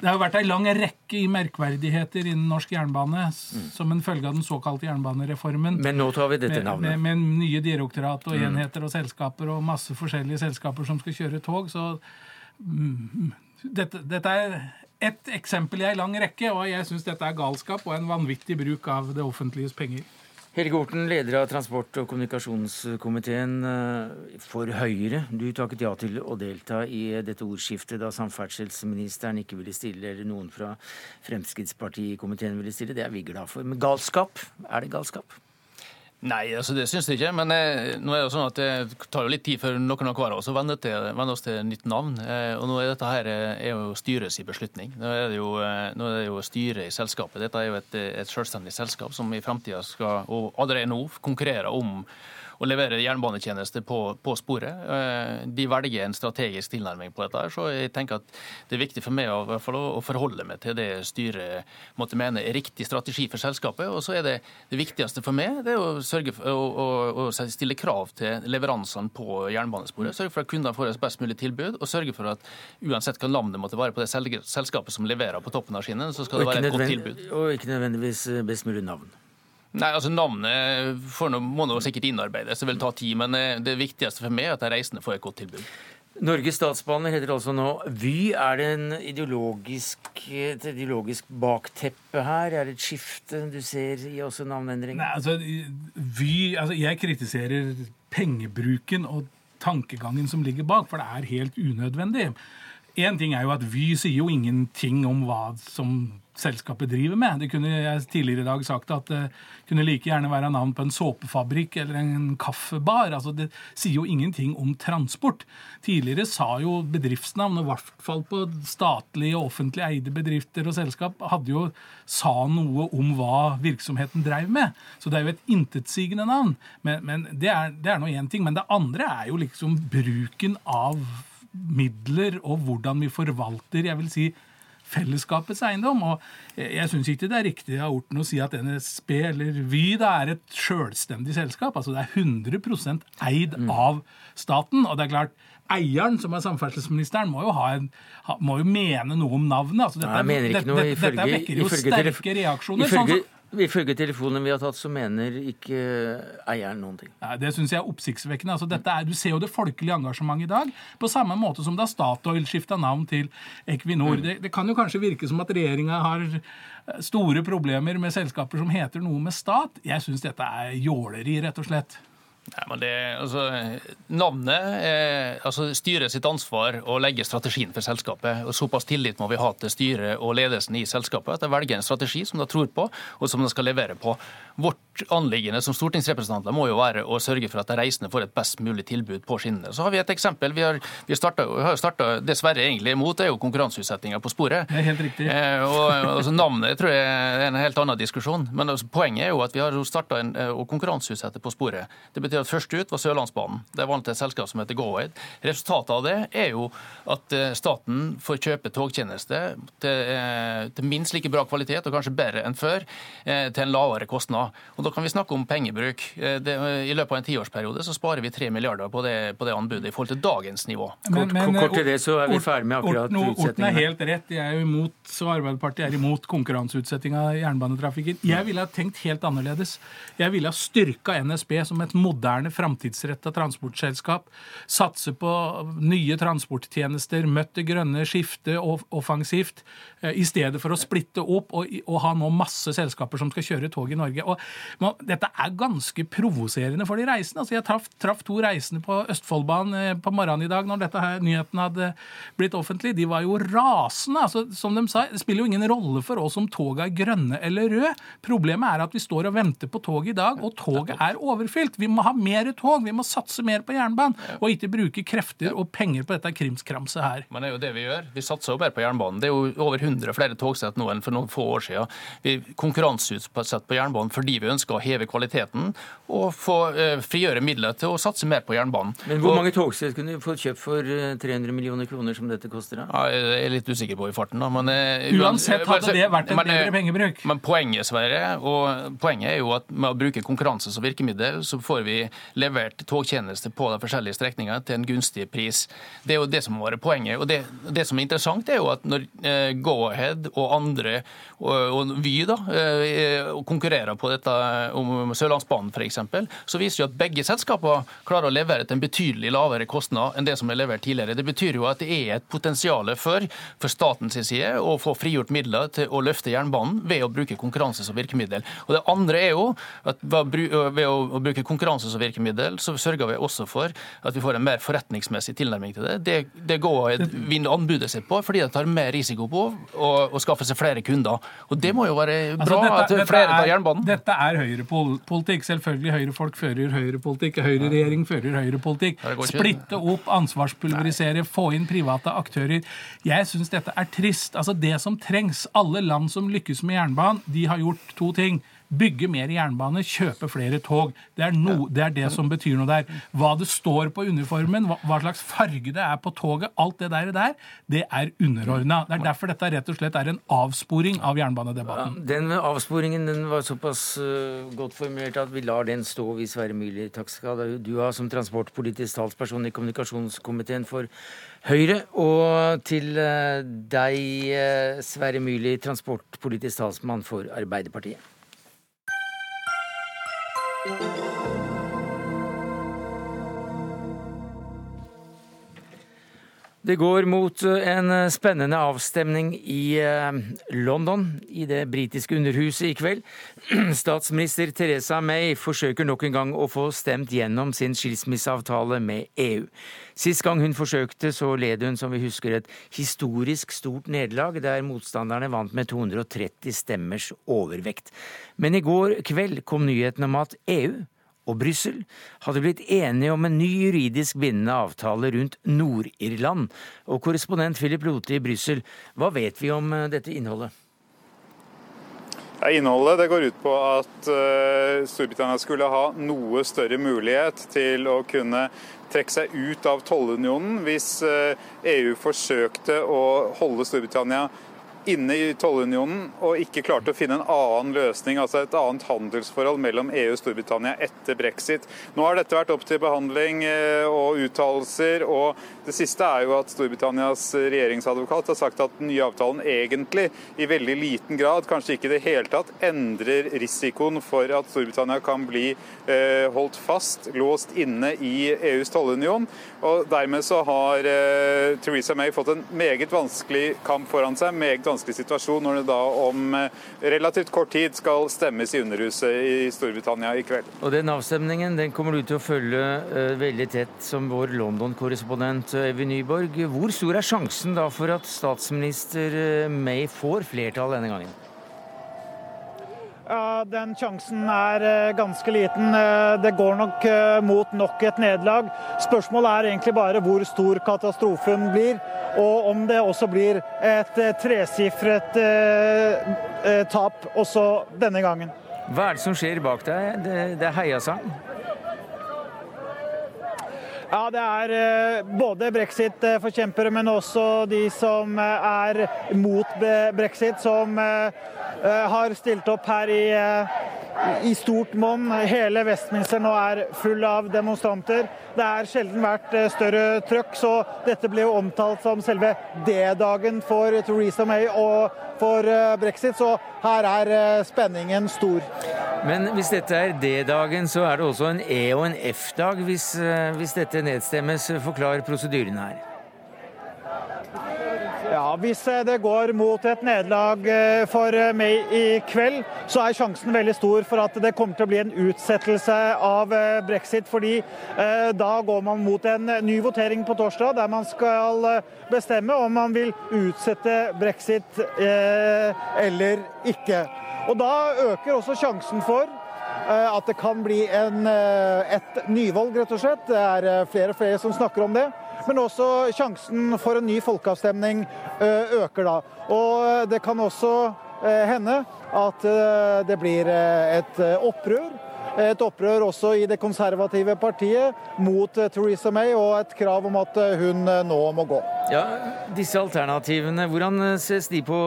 Det har jo vært ei lang rekke i merkverdigheter innen norsk jernbane mm. som en følge av den såkalte jernbanereformen. Men nå tar vi dette med, navnet. med, med nye direktorat og enheter og selskaper og masse forskjellige selskaper som skal kjøre tog. Så mm, dette, dette er ett eksempel i ei lang rekke, og jeg syns dette er galskap og en vanvittig bruk av det offentliges penger. Helge Orten, leder av transport- og kommunikasjonskomiteen eh, for Høyre. Du takket ja til å delta i dette ordskiftet da samferdselsministeren ikke ville stille, eller noen fra Fremskrittspartiet i komiteen ville stille. Det er vi glad for. Men galskap? Er det galskap? Nei, altså det syns jeg ikke. Men eh, nå er det jo sånn at det tar jo litt tid før noen av hver av oss å venne, til, venne oss til nytt navn. Eh, og nå er dette her eh, er jo styrets beslutning. Nå er jo, eh, det jo styret i selskapet. Dette er jo et, et selvstendig selskap som i framtida skal, og allerede nå, konkurrere om å levere jernbanetjenester på, på sporet. Eh, De velger en strategisk tilnærming på dette. Så jeg tenker at det er viktig for meg å, hvert fall, å forholde meg til det styret måtte mene er riktig strategi for selskapet. Og så er det det viktigste for meg det er å sørge for å, å, å stille krav til leveransene på jernbanesporet. Sørge for at kundene får et best mulig tilbud, og sørge for at uansett hva navnet måtte være på det selskapet som leverer på toppen av skinnen, så skal det være et godt tilbud. og ikke nødvendigvis best mulig navn. Nei, altså Navnet får noe, må nå sikkert innarbeides, det vil ta tid. Men eh, det viktigste for meg er at de reisende får et godt tilbud. Norges Statsbaner heter altså nå Vy. Er det en ideologisk, et ideologisk bakteppe her? Er det et skifte du ser i også navneendring? Nei, altså, Vy, altså, jeg kritiserer pengebruken og tankegangen som ligger bak, for det er helt unødvendig. Én ting er jo at Vy sier jo ingenting om hva som selskapet driver med. Det kunne jeg tidligere i dag sagt at det kunne like gjerne være navn på en såpefabrikk eller en kaffebar. Altså, det sier jo ingenting om transport. Tidligere sa jo bedriftsnavn, og i hvert fall på statlige og offentlig eide bedrifter og selskap, hadde jo sa noe om hva virksomheten dreiv med. Så det er jo et intetsigende navn. Men, men det er, det er nå én ting. Men det andre er jo liksom bruken av midler og hvordan vi forvalter, jeg vil si, fellesskapets eiendom. Og jeg, syns ikke det er riktig av Orten å si at NSB eller Vy da er et sjølstendig selskap. Altså det er 100% eid av staten. Og det er klart, eieren, som er samferdselsministeren, må jo, ha en, må jo mene noe om navnet. Altså, Nei, jeg mener ikke noe dette, dette vekker jo ifølge sterke reaksjoner. sånn som- ifølge telefonen vi har tatt, så mener ikke eieren noen ting. Nei, det syns jeg er oppsiktsvekkende. Altså, dette er, du ser jo det folkelige engasjementet i dag, på samme måte som da Statoil skifta navn til Equinor. Det, det kan jo kanskje virke som at regjeringa har eh, store problemer med selskaper som heter noe med stat. Jeg syns dette er jåleri, rett og slett. Nei, men det, altså, Navnet er altså, styret sitt ansvar å legge strategien for selskapet. og Såpass tillit må vi ha til styret og ledelsen i selskapet at de velger en strategi som de tror på, og som de skal levere på. Vårt anliggende som stortingsrepresentanter må jo være å sørge for at de reisende får et best mulig tilbud på skinnene. Så har vi et eksempel. Vi har, vi startet, har starta dessverre egentlig imot, det er jo konkurranseutsettinga på sporet. Det er helt riktig. Eh, og altså, Navnet tror jeg er en helt annen diskusjon. Men altså, poenget er jo at vi har starta å konkurranseutsette på sporet. Det betyr at Først ut var Sørlandsbanen. Det var et selskap som heter Go-Aid. Resultatet av det er jo at eh, staten får kjøpe togtjenester til, eh, til, minst like bra kvalitet, og kanskje bedre enn før, til en lavere kostnad. Og Da kan vi snakke om pengebruk. Det, I løpet av en tiårsperiode så sparer vi 3 milliarder på det, på det anbudet i forhold til dagens nivå. Men, men, kort, kort til det, så er vi ferdig med akkurat Orten, Orten er helt rett. Jeg er imot, så Arbeiderpartiet er imot konkurranseutsetting av jernbanetrafikken. Jeg ville ha tenkt helt annerledes. Jeg ville ha styrka NSB som et moderne, framtidsretta transportselskap. Satse på nye transporttjenester, møtt det grønne skiftet offensivt, eh, i stedet for å splitte opp og, og, ha nå masse selskaper som skal kjøre tog i Norge. Og man, Dette er ganske provoserende for de reisende. Altså, jeg traff, traff to reisende på Østfoldbanen eh, på morgenen i dag når dette her, nyheten hadde blitt offentlig. De var jo rasende. Altså, som de sa, Det spiller jo ingen rolle for oss om toget er grønne eller røde. Problemet er at vi står og venter på toget i dag, og toget er overfylt. Vi må ha mer tog, vi må satse mer på jernbanen, og ikke bruke krefter og penger på dette krimskramset her. Men det er jo det vi gjør. Vi satser jo bare på jernbanen. Det er jo over 100 flere togsett nå enn for noen få år siden. Vi konkurranseutsetter på jernbanen fordi vi ønsker å heve kvaliteten og få eh, frigjøre midler til å satse mer på jernbanen. Men Hvor mange togsett kunne vi fått kjøpt for 300 eh, millioner kroner som dette koster? Da? Ja, jeg er litt usikker på i farten. da. Men, eh, Uansett hadde det vært en men, bedre pengebruk. Men poenget, Sverre, og poenget er jo at med å bruke konkurranse som virkemiddel, så får vi levert togtjenester på de forskjellige strekningene til en gunstig pris. Det er jo det som må være poenget. Og det, det som er interessant, er jo at når Go-Ahead og andre, og, og Vy, da, konkurrerer på dette om Sørlandsbanen f.eks., så viser jo at begge selskaper klarer å levere til en betydelig lavere kostnad enn det som er levert tidligere. Det betyr jo at det er et potensial for, for statens side å få frigjort midler til å løfte jernbanen ved å bruke konkurranse som virkemiddel. Og Det andre er jo at ved å bruke konkurranse som virkemiddel, så sørger vi også for at vi får en mer forretningsmessig tilnærming til det. Det, det går vinne anbudet sitt på, fordi det tar mer risiko på å, å skaffe seg flere kunder. Og Det må jo være altså, bra altså, dette, at flere tar jernbanen. Dette er høyrepolitikk. Selvfølgelig høyrefolk fører høyrepolitikk. Høyreregjering fører høyrepolitikk. Splitte opp, ansvarspulverisere, få inn private aktører. Jeg syns dette er trist. Altså Det som trengs, alle land som lykkes med jernbanen, de har gjort to ting. Bygge mer jernbane, kjøpe flere tog. Det er, no, det er, det som betyr noe der. Hva det står på uniformen, hva, hva slags farge det er på toget, alt det der, der det er underordna. Det er derfor dette rett og slett er en avsporing av jernbanedebatten. Ja, den avsporingen den var såpass uh, godt formulert at vi lar den stå, hvis Sverre Myrli. Takk skal du ha som transportpolitisk talsperson i kommunikasjonskomiteen for Høyre. Og til uh, deg, uh, Sverre Myrli, transportpolitisk talsmann for Arbeiderpartiet. Thank you. Det går mot eh, en eh, spennende avstemning i eh, London, i det britiske underhuset i kveld. Statsminister Teresa May forsøker nok en gang å få stemt gjennom sin skilsmisseavtale med EU. Sist gang hun forsøkte, så led hun, som vi husker, et historisk stort nederlag, der motstanderne vant med 230 stemmers overvekt. Men i går kveld kom nyheten om at EU og Brussel hadde blitt enige om en ny juridisk bindende avtale rundt Nord-Irland. Og korrespondent Philip Lote i Brussel, hva vet vi om eh, dette innholdet? Innholdet det går ut på at uh, Storbritannia skulle ha noe større mulighet til å kunne trekke seg ut av tollunionen hvis uh, eh, EU forsøkte å holde Storbritannia inne i tollunionen og ikke klarte å finne en annen løsning, altså et annet handelsforhold mellom EU og Storbritannia etter brexit. Nå har dette vært opp til behandling eh, og uttalelser, og det siste er jo at Storbritannias regjeringsadvokat har sagt at den nye avtalen egentlig i veldig liten grad, kanskje ikke i det hele tatt, endrer risikoen for at Storbritannia kan bli eh, holdt fast, låst inne i EUs tollunion. Og dermed så har eh, Theresa May fått en meget vanskelig kamp foran seg. meget vanskelig vanskelig situasjon når det da om eh, relativt kort tid skal stemmes i Underhuset i Storbritannia i kveld. Og Den avstemningen den kommer du til å følge uh, veldig tett som vår London-korrespondent Evy Nyborg. Hvor stor er sjansen da for at statsminister May får flertall denne gangen? Ja, Den sjansen er eh, ganske liten. Eh, det går nok eh, mot nok et nederlag. Spørsmålet er egentlig bare hvor stor katastrofen blir, og om det også blir et tresifret tap også denne gangen. Hva er det som skjer bak deg? Det, det er heiasang? Ja, det er både brexit-forkjempere, men også de som er mot brexit, som har stilt opp her i i stort monn. Hele Westminster nå er full av demonstranter. Det er sjelden vært eh, større trøkk, så dette ble jo omtalt som selve D-dagen for Theresa May og for eh, brexit, så her er eh, spenningen stor. Men hvis dette er D-dagen, så er det også en E- og en F-dag hvis, hvis dette nedstemmes. Forklar prosedyren her. Ja, Hvis eh, det går mot et nederlag eh, for eh, meg i kveld, så er sjansen veldig stor for at det kommer til å bli en utsettelse av brexit. fordi da går man mot en ny votering på torsdag, der man skal bestemme om man vil utsette brexit eller ikke. Og Da øker også sjansen for at det kan bli en, et nyvalg, rett og slett. Det er flere og flere som snakker om det. Men også sjansen for en ny folkeavstemning eh, øker da. Og det kan også eh, hende at eh, det blir et opprør. Et opprør også i det konservative partiet mot Theresa May, og et krav om at hun nå må gå. Ja, Disse alternativene, hvordan ses de på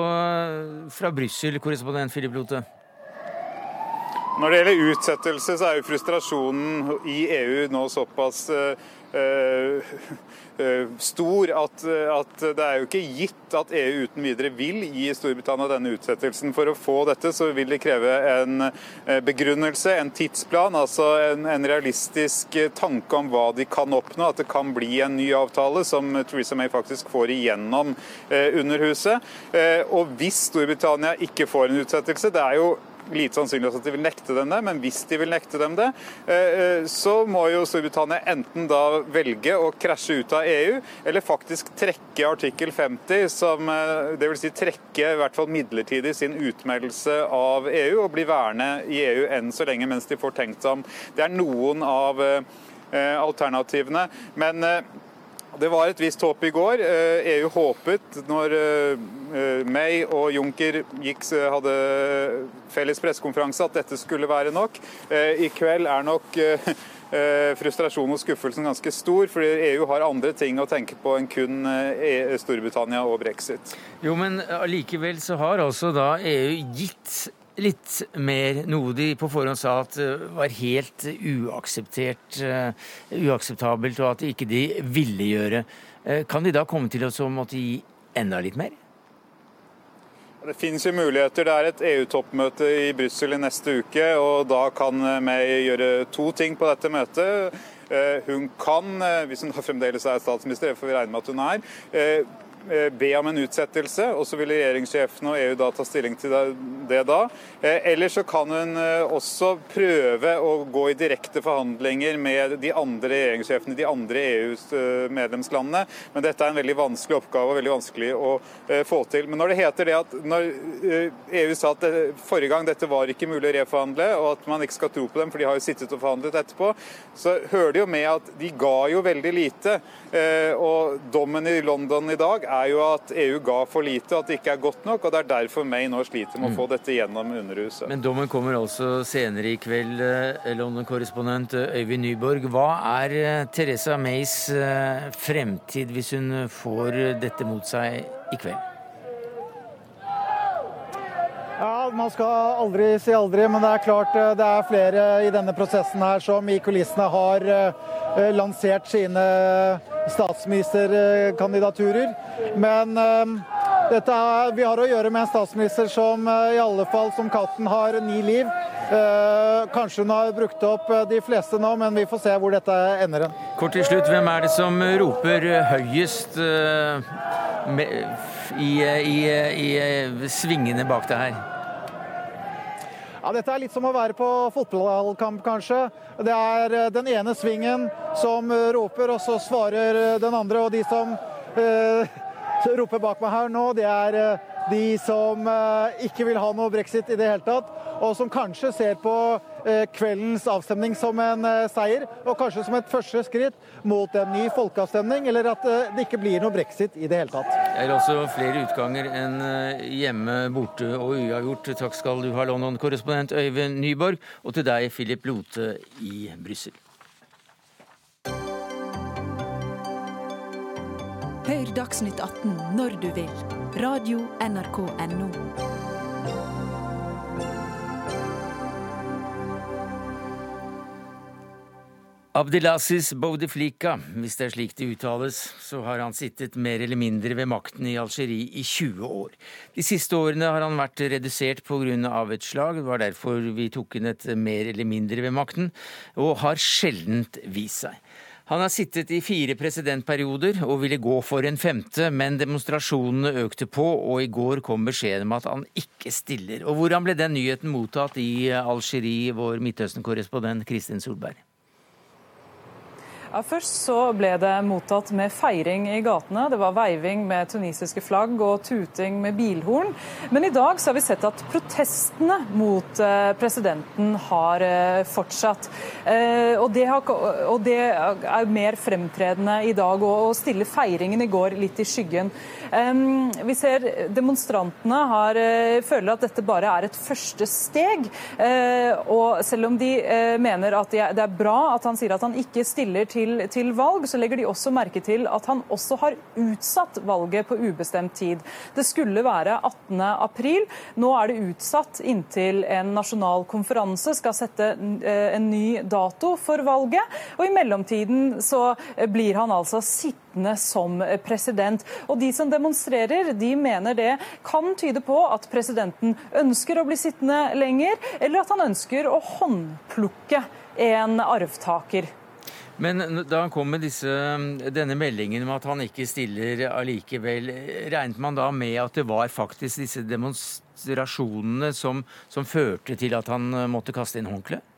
fra Brussel, korrespondent Philip Lote? Når det gjelder utsettelse, så er jo frustrasjonen i EU nå såpass uh, Eh, stor at, at, det er jo ikke gitt at EU uten videre vil gi Storbritannia denne utsettelsen. For å få dette så vil det kreve en eh, begrunnelse, en tidsplan, altså en, en realistisk tanke om hva de kan oppnå. At det kan bli en ny avtale som Theresa May faktisk får igjennom eh, Underhuset. Og hvis Storbritannia ikke får en utsettelse, det er jo lite sannsynlig at de vil nekte dem det, men hvis de vil nekte dem det, eh, eh, så må jo Storbritannia enten da velge å krasje ut av EU, eller faktisk trekke artikkel 50, som eh, dvs. Si trekke i hvert fall midlertidig sin utmeldelse av EU, og bli værende i EU enn så lenge mens de får tenkt seg om. Det er noen av alternativene. men det var et visst håp i går. EU e håpet, når May og Juncker gikk, hadde felles pressekonferanse, at dette skulle være nok. I kveld er nok frustrasjonen og skuffelsen ganske stor, fordi EU har andre ting å tenke på enn kun e, Storbritannia og brexit. Jo, men allikevel så har altså da EU gitt litt mer, noe de på forhånd sa at eh, var helt uakseptert, uh, uakseptabelt, og at ikke de ville gjøre. Kan de da komme til å måtte gi enda litt mer? Det finnes jo muligheter. Det er et EU-toppmøte i Brussel i neste uke, og da kan May gjøre to ting på dette møtet. Hun kan, hvis hun da fremdeles er statsminister, det får vi regne med at hun er, Eh, be om en utsettelse, og så vil regjeringssjefen og EU da ta stilling til det da. Eh, eller så kan hun eh, også prøve å gå i direkte forhandlinger med de andre regjeringssjefene i de andre EUs medlemslandene, men dette er en veldig vanskelig oppgave og veldig vanskelig å få til. Men når det heter det at når EU sa at det, forrige gang dette var ikke mulig å reforhandle, og at man ikke skal tro på dem, for de har jo sittet og forhandlet etterpå, så hører det jo med at de ga jo veldig lite. Og dommen i London i dag er er jo at EU ga for lite, at det ikke er godt nok. og Det er derfor May nå sliter med å få mm. dette gjennom Underhuset. Men dommen kommer altså senere i kveld, eh, London-korrespondent eh, Øyvind Nyborg. Hva er eh, Teresa Mays fremtid hvis hun får dette mot seg i kveld? Ja, Man skal aldri si aldri, men det er klart det er flere i denne prosessen her som i kulissene har lansert sine statsministerkandidaturer. Men dette er, vi har å gjøre med en statsminister som eh, i alle fall som katten har ni liv. Eh, kanskje hun har brukt opp eh, de fleste nå, men vi får se hvor dette ender. Kort til slutt, hvem er det som roper høyest i, i, i svingene bak det her? Ja, Dette er litt som å være på fotballkamp, kanskje. Det er den ene svingen som roper, og så svarer den andre. Og de som eh, roper bak meg her nå, det er eh, de som eh, ikke vil ha noe brexit i det hele tatt, og som kanskje ser på eh, kveldens avstemning som en seier, og kanskje som et første skritt mot en ny folkeavstemning, eller at det ikke blir noe brexit i det hele tatt. Det er også flere utganger enn eh, hjemme, borte og uavgjort. Takk skal du ha, London-korrespondent Øyvind Nyborg, og til deg, Philip Lote i Brussel. Hør Dagsnytt 18 når du vil. Radio NRK Radio.nrk.no. Abdelaziz Boudeflika, hvis det er slik det uttales, så har han sittet mer eller mindre ved makten i Algerie i 20 år. De siste årene har han vært redusert pga. et slag, det var derfor vi tok inn et mer eller mindre ved makten, og har sjeldent vist seg. Han har sittet i fire presidentperioder og ville gå for en femte, men demonstrasjonene økte på, og i går kom beskjeden om at han ikke stiller. Og hvordan ble den nyheten mottatt i Algerie, vår Midtøsten-korrespondent Kristin Solberg? Ja, først så ble det mottatt med feiring i gatene. Det var veiving med tunisiske flagg og tuting med bilhorn. Men i dag så har vi sett at protestene mot eh, presidenten har eh, fortsatt. Eh, og det, har, og det er mer fremtredende i dag, og stille feiringen i går litt i skyggen. Vi ser demonstrantene har, føler at dette bare er et første steg. Og selv om de mener at det er bra at han sier at han ikke stiller til til, til, valg, så legger de også merke til at han også har utsatt valget på ubestemt tid. Det skulle være 18. april. Nå er det utsatt inntil en nasjonal konferanse skal sette eh, en ny dato for valget. Og i mellomtiden så blir han altså sittende som president. Og de som demonstrerer, de mener det kan tyde på at presidenten ønsker å bli sittende lenger, eller at han ønsker å håndplukke en arvtaker. Men da han kom med disse, denne meldingen om at han ikke stiller allikevel, regnet man da med at det var faktisk disse demonstrasjonene som, som førte til at han måtte kaste inn håndkleet?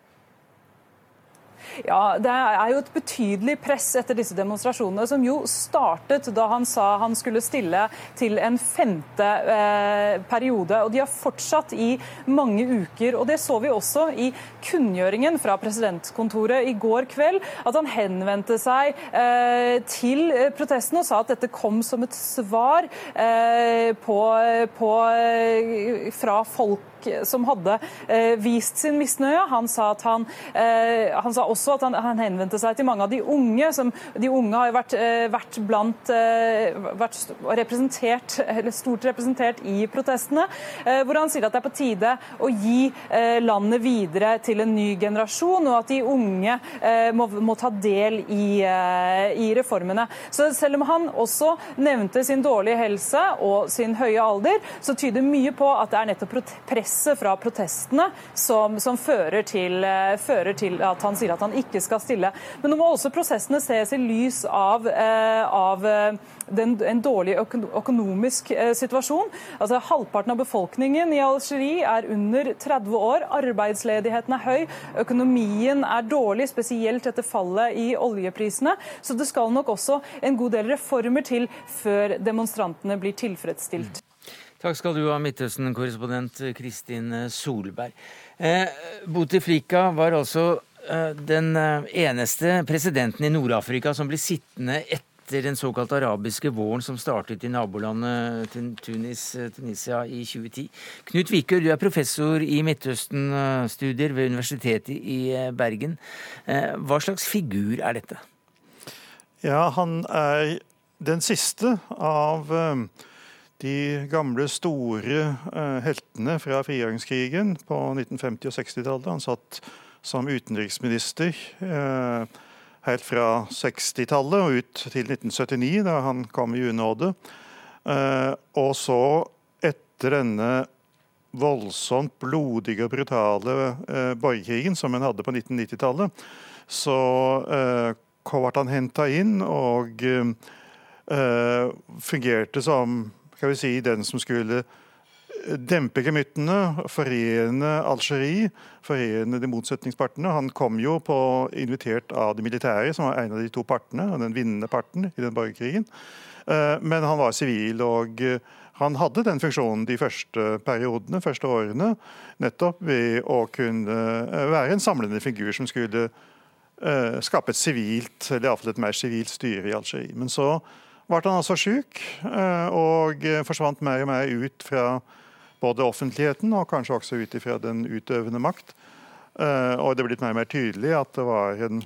Ja, Det er jo et betydelig press etter disse demonstrasjonene, som jo startet da han sa han skulle stille til en femte eh, periode. og De har fortsatt i mange uker. og Det så vi også i kunngjøringen fra presidentkontoret i går kveld. At han henvendte seg eh, til protesten og sa at dette kom som et svar eh, på, på, eh, fra folk som hadde eh, vist sin misnøye. Han sa, han, eh, han sa også at han, han, henvendte seg til mange av de unge. Som, de unge har jo vært, eh, vært blant vært representert, eller stort representert i protestene. Hvor han sier at det er på tide å gi landet videre til en ny generasjon, og at de unge må, må ta del i, i reformene. Så selv om han også nevnte sin dårlige helse og sin høye alder, så tyder mye på at det er nettopp press presset fra protestene som, som fører, til, eh, fører, til, at han sier at han ikke skal stille. Men nå må også prosessene ses i lys av, eh, av eh, den, en dårlig økonomisk situasjon. Altså Halvparten av befolkningen i Algerie er under 30 år. Arbeidsledigheten er høy. Økonomien er dårlig, spesielt etter fallet i oljeprisene. Så det skal nok også en god del reformer til før demonstrantene blir tilfredsstilt. Takk skal du ha, Midtøsten-korrespondent Kristin Solberg. Eh, Bouteflika var altså eh, den eh, eneste presidenten i Nord-Afrika som ble sittende etter den såkalte arabiske våren som startet i nabolandet Tunis, eh, Tunisia i 2010. Knut Vikør, du er professor i Midtøsten-studier ved Universitetet i eh, Bergen. Eh, hva slags figur er dette? Ja, han er den siste av de gamle, store uh, heltene fra frigjøringskrigen på 1950- og 60-tallet. Han satt som utenriksminister uh, helt fra 60-tallet og ut til 1979, da han kom i unåde. Uh, og så, etter denne voldsomt blodige og brutale borgerkrigen som han hadde på 1990-tallet, så ble han henta inn og fungerte som skal vi si, den som skulle eh, dempe gemyttene, forene Algerie, forene de motsetningspartene. Han kom jo på, invitert av de militære, som var en av de to partene, den vinnende parten i den borgerkrigen. Eh, men han var sivil, og eh, han hadde den funksjonen de første periodene, første årene, nettopp ved å kunne være en samlende figur som skulle skape et sivilt, eller iallfall et mer sivilt styre i Algerie. Men så ble han altså syk eh, og forsvant mer og mer ut fra både offentligheten og kanskje også ut fra den utøvende makt. Eh, og det er blitt mer og mer tydelig at det var en,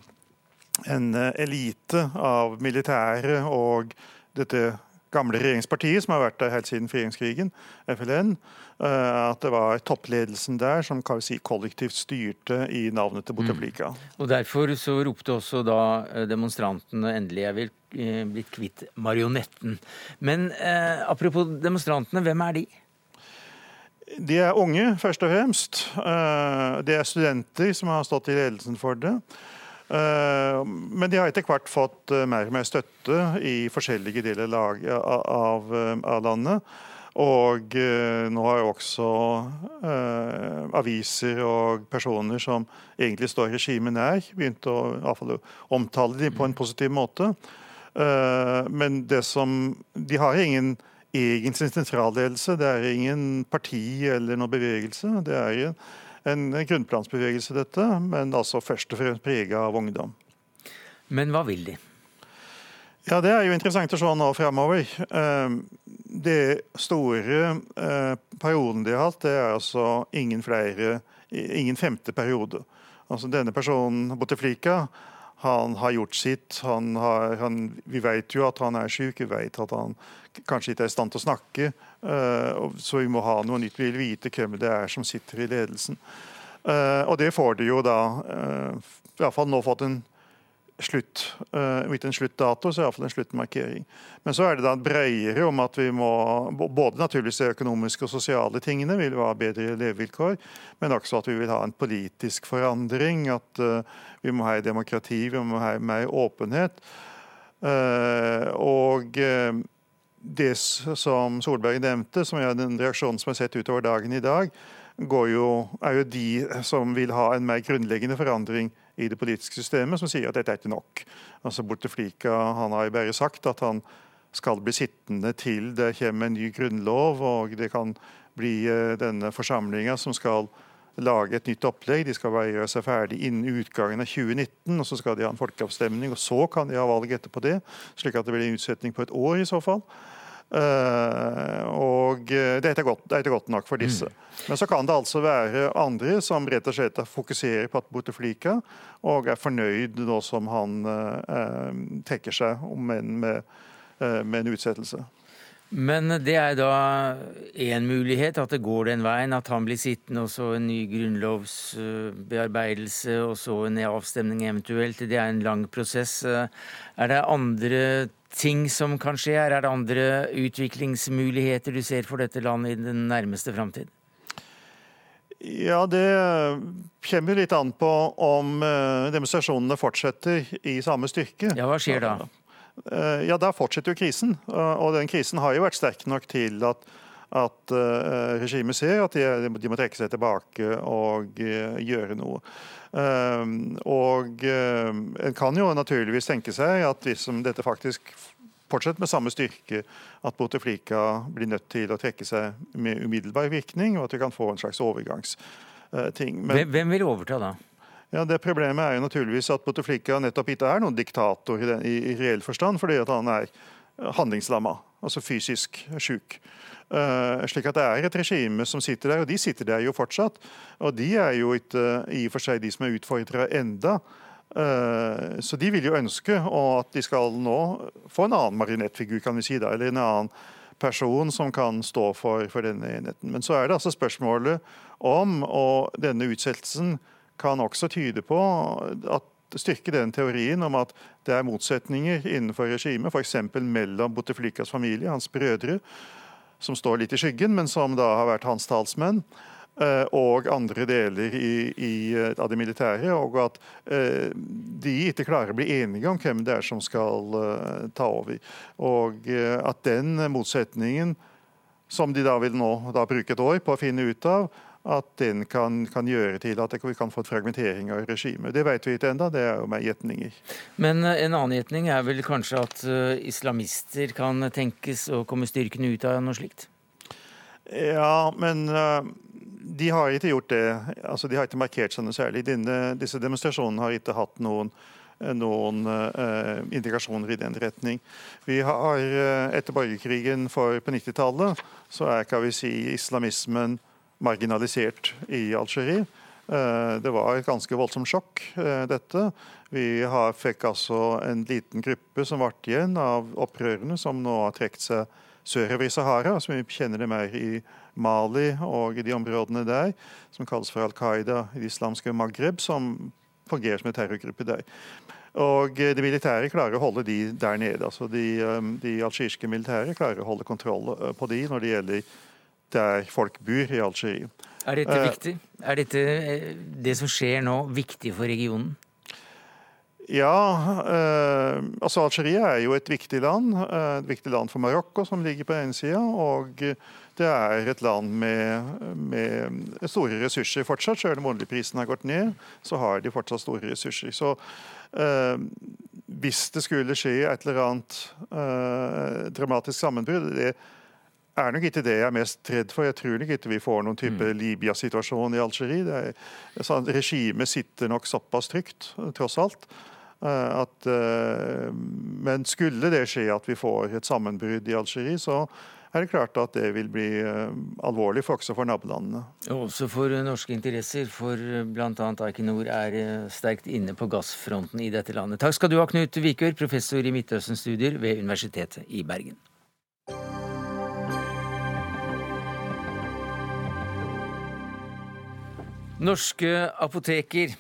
en elite av militære og dette gamle regjeringspartiet som har vært der helt siden frigjøringskrigen, FLN, eh, at det var toppledelsen der som kan vi si, kollektivt styrte i navnet til Bouteflika. Mm. Og Derfor så ropte også da eh, demonstrantene endelig jeg vil eh, blitt kvitt marionetten. Men eh, apropos demonstrantene, hvem er de? De er unge, først og fremst. Det er studenter som har stått i ledelsen for det. Eh, men de har etter hvert fått eh, mer og mer støtte i forskjellige deler eh, av landet. Og nå har også eh, aviser og personer som egentlig står regimet nær, begynt å fall, omtale dem på en positiv måte. Eh, men det som De har ingen egen sentralledelse. Det er ingen parti eller noen bevegelse. Det er en en grunnplansbevegelse, dette, men altså først og fremst prega av ungdom. Men hva vil de? Ja, Det er jo interessant å se nå fremover. Den det store eh, perioden de har hatt, det er altså ingen flere, ingen femte periode. Altså Denne personen, Bouteflika, han har gjort sitt. Han har, han, vi vet jo at han er syk, vi vet at han kanskje ikke er i stand til å snakke. Uh, så vi må ha noe nytt. Vi vil vite hvem det er som sitter i ledelsen. Uh, og det får de jo da i hvert fall nå fått en slutt. Uh, ikke en sluttdato, så iallfall en sluttmarkering. Men så er det da bredere om at vi må både naturligvis de økonomiske og sosiale tingene vil ha bedre levevilkår, men også at vi vil ha en politisk forandring. At uh, vi må ha demokrati, vi må ha mer åpenhet. Uh, og det som Solberg nevnte, som er den reaksjonen som er sett utover dagen i dag, jo, er jo de som vil ha en mer grunnleggende forandring i det politiske systemet, som sier at dette er ikke nok. Altså Bouteflika han har jo bare sagt at han skal bli sittende til det kommer en ny grunnlov, og det kan bli eh, denne forsamlinga som skal lage et nytt opplegg. De skal bare gjøre seg ferdig innen utgangen av 2019, og så skal de ha en folkeavstemning. og Så kan de ha valg etterpå det, slik at det blir en utsetning på et år i så fall. Uh, og eh, det er, ikke godt, det er ikke godt nok for disse. Mm. Men så kan det altså være andre som rett og slett fokuserer på at Bouteflika og er fornøyd nå som han trekker seg, om enn med, med en utsettelse. Men det er da én mulighet, at det går den veien, at han blir sittende, og så en ny grunnlovsbearbeidelse, og så en avstemning eventuelt. Det er en lang prosess. Er det andre ting som kan skje? Er det andre utviklingsmuligheter du ser for dette landet i den nærmeste framtid? Ja, det kommer litt an på om eh, demonstrasjonene fortsetter i samme styrke. Ja, Hva skjer da? Eh, ja, Da fortsetter jo krisen. Og den krisen har jo vært sterk nok til at, at uh, regimet ser at de, de, må trekke seg tilbake og gjøre noe. Og en kan jo naturligvis tenke seg at hvis dette faktisk fortsetter med samme styrke, at Bouteflika blir nødt til å trekke seg med umiddelbar virkning, og at vi kan få en slags overgangsting. Men, Hvem vil overta da? Ja, det Problemet er jo naturligvis at Bouteflika nettopp ikke er noen diktator i, den, i, i reell forstand, fordi at han er handlingslamma, altså fysisk sjuk. Uh, slik at det er et regime som sitter der, og de sitter der jo fortsatt. Og de er jo ikke uh, i og for seg de som er utfordra enda. Uh, så de vil jo ønske at de skal nå få en annen marionettfigur, kan vi si da, eller en annen person som kan stå for, for denne enheten. Men så er det altså spørsmålet om, og denne utsettelsen kan også tyde på at styrke den teorien om at det er motsetninger innenfor regimet, f.eks. mellom Bouteflikas familie, hans brødre, som står litt i skyggen, men som da har vært hans talsmenn, eh, og andre deler i, i, eh, av det militære. Og at eh, de ikke klarer å bli enige om hvem det er som skal ta over. Og at den motsetningen, som de da vil nå da bruke et år på å finne ut av, at den kan, kan, gjøre til at vi kan få et fragmentering av regimet. Det vet vi ikke ennå, det er jo mer gjetninger. Men eh, en annen gjetning er vel kanskje at uh, islamister kan tenkes å komme styrkende ut av noe slikt? Ja, men uh, de har ikke gjort det. Altså, de har ikke markert seg noe særlig. Denne, disse demonstrasjonene har ikke hatt noen noen uh, indikasjoner i den retning. Vi har Etter borgerkrigen for på 90-tallet så er kan vi si, islamismen marginalisert i Algerie. Det var et ganske voldsomt sjokk, dette. Vi har, fikk altså en liten gruppe som ble igjen av opprørerne, som nå har trukket seg sørover i Sahara, som vi kjenner det mer i Mali og i de områdene der, som kalles for Al Qaida i det islamske Maghreb, som fungerer som en terrorgruppe der. Og de Det militære klarer å holde de der nede. altså De, eh, de algeriske militære klarer å holde kontroll eh, på de når det gjelder der folk bor i Algerie. Er dette viktig? Er dette det som skjer nå, viktig for regionen? Ja, eh, altså Algerie er jo et viktig land. Et viktig land for Marokko, som ligger på ene sida. Og det er et land med, med store ressurser fortsatt. Selv om oljeprisen har gått ned, så har de fortsatt store ressurser. Så eh, hvis det skulle skje et eller annet eh, dramatisk sammenbrudd det er nok ikke det jeg er mest redd for. Jeg tror nok ikke vi får noen type mm. Libya-situasjon i Algerie. Sånn, regimet sitter nok såpass trygt, tross alt. Eh, at, eh, men skulle det skje at vi får et sammenbrudd i Algerie, så er det klart at det vil bli eh, alvorlig for også for nabolandene. Også for norske interesser, for bl.a. Equinor er sterkt inne på gassfronten i dette landet. Takk skal du ha, Knut Vikør, professor i Midtøsten-studier ved Universitetet i Bergen. Norske apoteker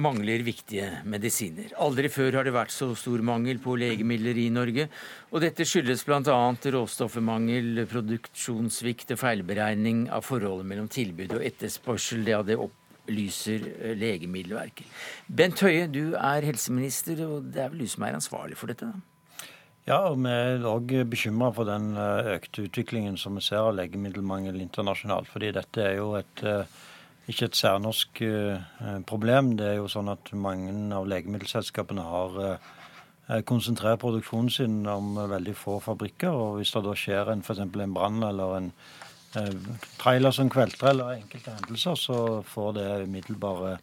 mangler viktige medisiner. Aldri før har det vært så stor mangel på legemidler i Norge. Og dette skyldes bl.a. råstoffmangel, produksjonssvikt og feilberegning av forholdet mellom tilbud og etterspørsel. Ja, det opplyser eh, Legemiddelverket. Bent Høie, du er helseminister, og det er vel du som er ansvarlig for dette? da? Ja, og vi er òg bekymra for den eh, økte utviklingen som vi ser av legemiddelmangel internasjonalt. fordi dette er jo et eh, ikke et særnorsk eh, problem. Det er jo sånn at mange av legemiddelselskapene har eh, konsentrert produksjonen sin om veldig få fabrikker. og Hvis det da skjer en, f.eks. en brann eller en eh, trailer som kvelter eller enkelte hendelser, så får det umiddelbare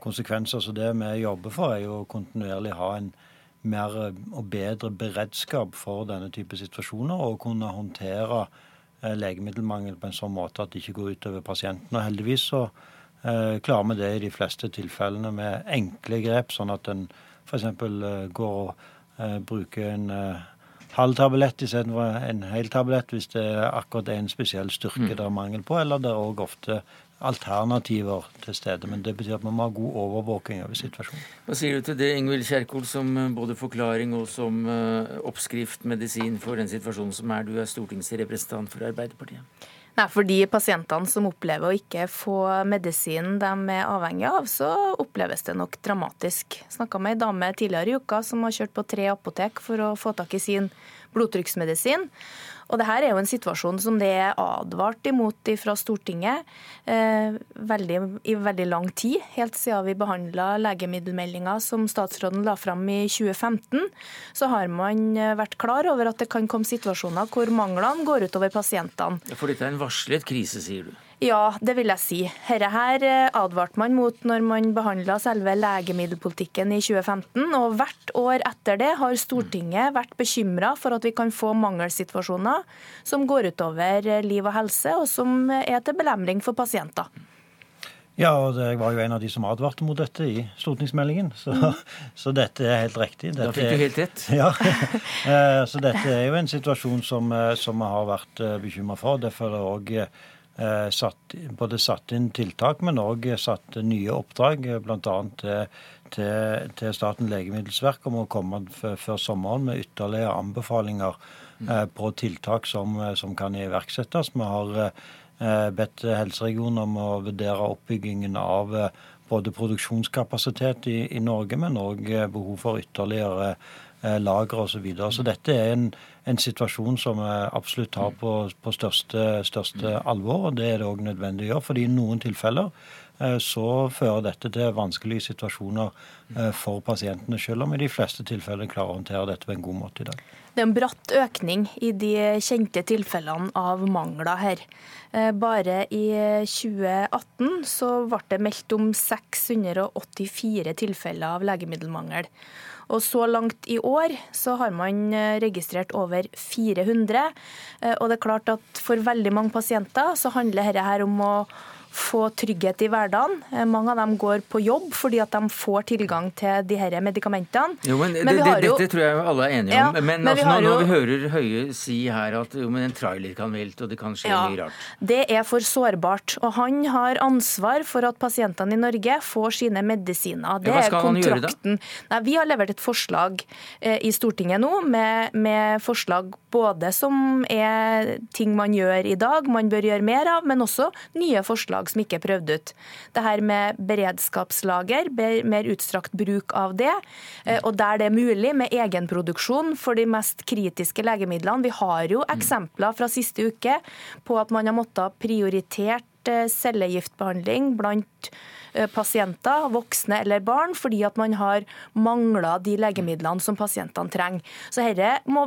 konsekvenser. Så det vi jobber for, er jo kontinuerlig ha en mer og bedre beredskap for denne type situasjoner og kunne håndtere Eh, legemiddelmangel på en sånn måte at det ikke går utover pasienten. Og heldigvis så eh, klarer vi det i de fleste tilfellene med enkle grep, sånn at en f.eks. Eh, går og eh, bruker en eh, halv tablett istedenfor en hel tablett hvis det er akkurat en spesiell styrke mm. det er mangel på, eller det er òg ofte alternativer til stede. Men det betyr at man må ha god overvåking over situasjonen. Hva sier du til det, Ingvild Kjerkol, som eh, både forklaring og som uh, oppskrift, medisin for den situasjonen som er? Du er stortingsrepresentant for Arbeiderpartiet. Nei, For de pasientene som opplever å ikke få medisinen de er avhengig av, så oppleves det nok dramatisk. Snakka med ei dame tidligere i uka som har kjørt på tre apotek for å få tak i sin blodtrykksmedisin. Og det her er jo en situasjon som det er advart imot fra Stortinget eh, veldig, i veldig lang tid. Helt siden vi behandla legemiddelmeldinga som statsråden la fram i 2015, så har man eh, vært klar over at det kan komme situasjoner hvor manglene går utover pasientene. For dette er en varslet krise, sier du? Ja, det vil jeg si. Dette her eh, advarte man mot når man behandla selve legemiddelpolitikken i 2015. Og hvert år etter det har Stortinget vært bekymra for at vi kan få mangelsituasjoner som går utover liv og helse, og som er til belemring for pasienter. Ja, og jeg var jo en av de som advarte mot dette i stortingsmeldingen. Så, mm. så dette er helt riktig. Dette da fikk du helt rett. Ja, eh, så dette er jo en situasjon som, eh, som vi har vært bekymra for. Derfor er det også Eh, satt, både satt inn tiltak, men òg satt nye oppdrag, eh, bl.a. Til, til, til Statens legemiddelverk om å komme før sommeren med ytterligere anbefalinger mm. eh, på tiltak som, som, kan iverksettes. Vi har bedt helseregionen om å vurdere oppbyggingen av både produksjonskapasitet i, i Norge, men òg behov for ytterligere lagre osv. Så, videre. så dette er en en situasjon som vi absolutt tar på, på største, største, alvor. og Det er det òg nødvendig å gjøre. fordi i noen tilfeller eh, så fører dette til vanskelige situasjoner eh, for pasientene, selv om i de fleste tilfeller klarer å håndtere dette på en god måte i dag. Det er en bratt økning i de kjente tilfellene av mangler her. Eh, bare i 2018 så ble det meldt om 684 tilfeller av legemiddelmangel. Og så langt i år så har man eh, registrert over 400. Eh, og det er klart at for veldig mange pasienter så handler dette her om å få trygghet i hverdagen. Eh, mange av dem går på jobb fordi at de får tilgang til de her medikamentene. Jo, men, men det, det, Dette tror jeg alle er enige om. Ja, men, men altså, når, når, vi hører Høie si her at jo, men en trailer kan velte, og det kan skje ja, mye rart. Det er for sårbart. Og han har ansvar for at pasientene i Norge får sine medisiner. Det ja, er kontrakten. Nei, vi har levert et forslag eh, i Stortinget nå med, med forslag både som er ting man gjør i dag, man bør gjøre mer av, men også nye forslag som ikke er prøvd ut. Det her med beredskapslager, mer utstrakt bruk av det, eh, og der det er mulig, med egenproduksjon for de mest kritiske legemidlene. Vi har jo eksempler fra siste uke på at man har måttet prioritert eh, cellegiftbehandling blant pasienter, voksne eller barn, fordi at man har mangla de legemidlene som pasientene trenger. Så dette må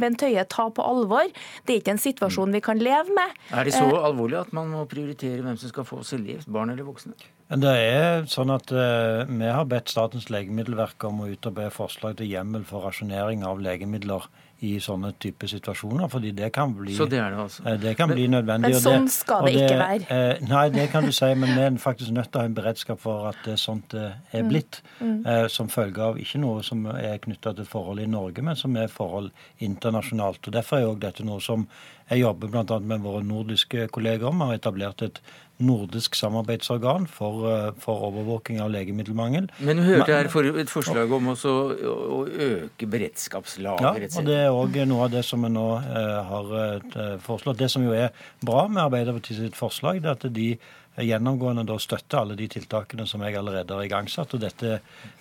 Bent Høie ta på alvor. Det er ikke en situasjon vi kan leve med. Er det så eh, alvorlig at man må prioritere hvem som skal få cellegift, barn eller voksne? Det er sånn at uh, Vi har bedt Statens legemiddelverk om å utarbeide forslag til hjemmel for rasjonering av legemidler i sånne type situasjoner. fordi det kan bli, Så det er det altså. Eh, det kan men, bli nødvendig. Men sånn skal det, det, ikke være. Eh, nei, det kan du si, men vi er faktisk nødt til å ha en beredskap for at det er sånt det er mm. blitt. Mm. Mm. som følge av ikke noe som er knytta til forhold i Norge, men som er forhold internasjonalt. og Derfor er jo dette noe som jeg jobber bl.a. med våre nordiske kolleger om. Vi har etablert et nordisk samarbeidsorgan for, eh, for, overvåking av legemiddelmangel. Men du hørte her for et forslag om også å øke beredskapslageret? Ja, og det er òg noe av det som vi nå eh, har eh, foreslått. Det som jo er bra med Arbeiderpartiet sitt forslag, det er at de gjennomgående da støtter alle de tiltakene som jeg allerede har igangsatt. og Dette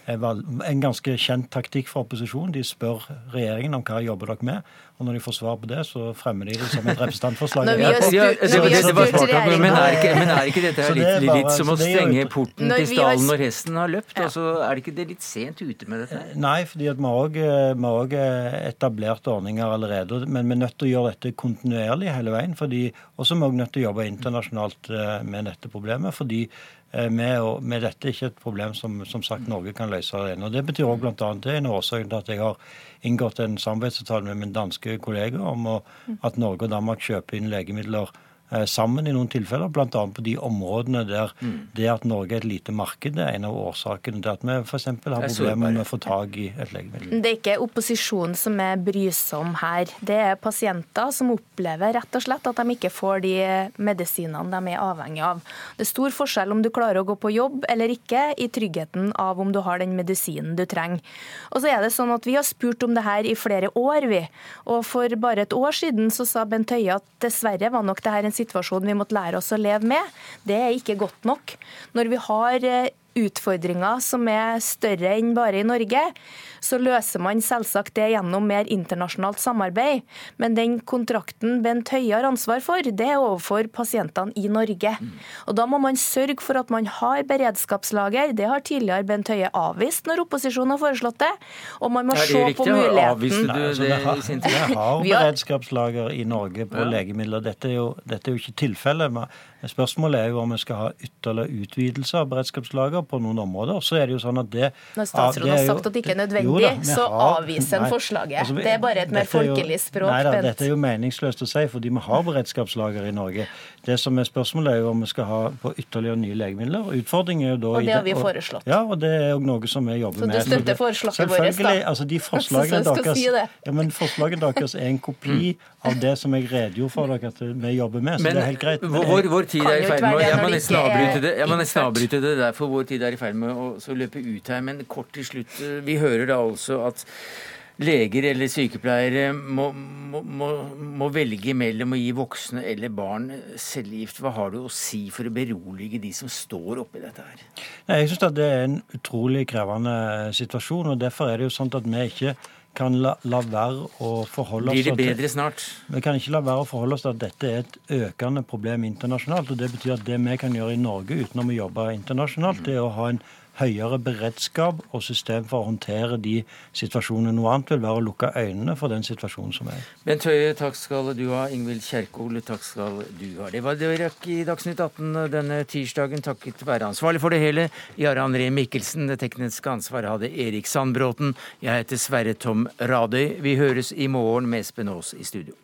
er en ganske kjent taktikk for opposisjonen. De spør regjeringen om hva jobber dere med. Og når de får svar på det, så fremmer de det som et representantforslag. Men er ikke dette litt, litt som å stenge porten til stallen når hesten har løpt? Ja. Altså, er det ikke det litt sent ute med dette? Nei, fordi at vi har òg etablert ordninger allerede. Men vi er nødt til å gjøre dette kontinuerlig hele veien. Og også er vi nødt til å jobbe internasjonalt eh, med dette problemet. fordi Eh, med, og, med dette er ikke et problem som, som sagt Norge kan løse alene. Og Det betyr også bl.a. det er en årsak til at jeg har inngått en samarbeidsavtale med min danske kollega om å, at Norge og Danmark kjøper inn legemidler Eh, sammen i noen tilfeller, bl.a. på de områdene der mm. det at Norge er et lite marked, er en av årsakene til at vi f.eks. har problemer med å få tak i et legemiddel. Det er ikke opposisjonen som er brysom her. Det er pasienter som opplever rett og slett at de ikke får de medisinene de er avhengig av. Det er stor forskjell om du klarer å gå på jobb eller ikke, i tryggheten av om du har den medisinen du trenger. Og så er det sånn at Vi har spurt om det her i flere år, vi. Og For bare et år siden så sa Bent Høie at dessverre var nok det her en situasjon vi måtte lære oss å leve med. Det er ikke godt nok. Når vi har eh, utfordringer som er større enn bare i Norge, så løser man selvsagt det gjennom mer internasjonalt samarbeid. Men den kontrakten Bent Høie har ansvar for, det er overfor pasientene i Norge. Og Da må man sørge for at man har beredskapslager. Det har tidligere Bent Høie avvist når opposisjonen har foreslått det. Og man må se på muligheten. Nei, altså, vi, har, vi har beredskapslager i Norge på ja. legemidler. Dette er, jo, dette er jo ikke tilfellet. Spørsmålet er jo om vi skal ha ytterligere utvidelse av beredskapslager på noen områder. Så er det jo sånn at det Når statsråden har sagt at det ikke er nødvendig da, så avviser en forslaget. Altså, det er bare et mer folkelig språk. Nei da, dette er jo meningsløst å si, fordi vi har beredskapslager i Norge. Det som er Spørsmålet er jo om vi skal ha på ytterligere nye legemidler. Utfordringen er jo da... Og det har vi foreslått. Ja, og det er jo noe som vi jobber med. Så du støtter forslaget vårt, da? Altså, de forslagene deres, si ja, men forslaget deres er en kopi av det som jeg redegjorde for dere at vi jobber med. Så men, det er helt greit. Vår, vår tid er i ferd med å Jeg må nesten avbryte det, jeg må nesten avbryte det der, for vår tid er i ferd med å løpe ut her. Men kort til slutt. Vi hører da altså at leger eller sykepleiere må, må, må, velge mellom å gi voksne eller barn cellegift. Hva har du å si for å berolige de som står oppi dette her? Jeg syns det er en utrolig krevende situasjon. og Derfor er det jo sånn at vi ikke kan la, la, være å forholde oss Blir det bedre snart? Vi kan ikke la være å forholde oss til at dette er et økende problem internasjonalt. og Det betyr at det vi kan gjøre i Norge utenom å jobbe internasjonalt, det er å ha en høyere beredskap og system for å håndtere de situasjonene. Noe annet vil være å lukke øynene for den situasjonen som er. Bent Høie, takk skal du ha. Ingvild Kjerkol, takk skal du ha. Det var det vi rakk i Dagsnytt 18 denne tirsdagen, takket være ansvarlig for det hele, Jarre André Mikkelsen. Det tekniske ansvaret hadde Erik Sandbråten. Jeg heter Sverre Tom Radøy. Vi høres i morgen med Espen Aas i studio.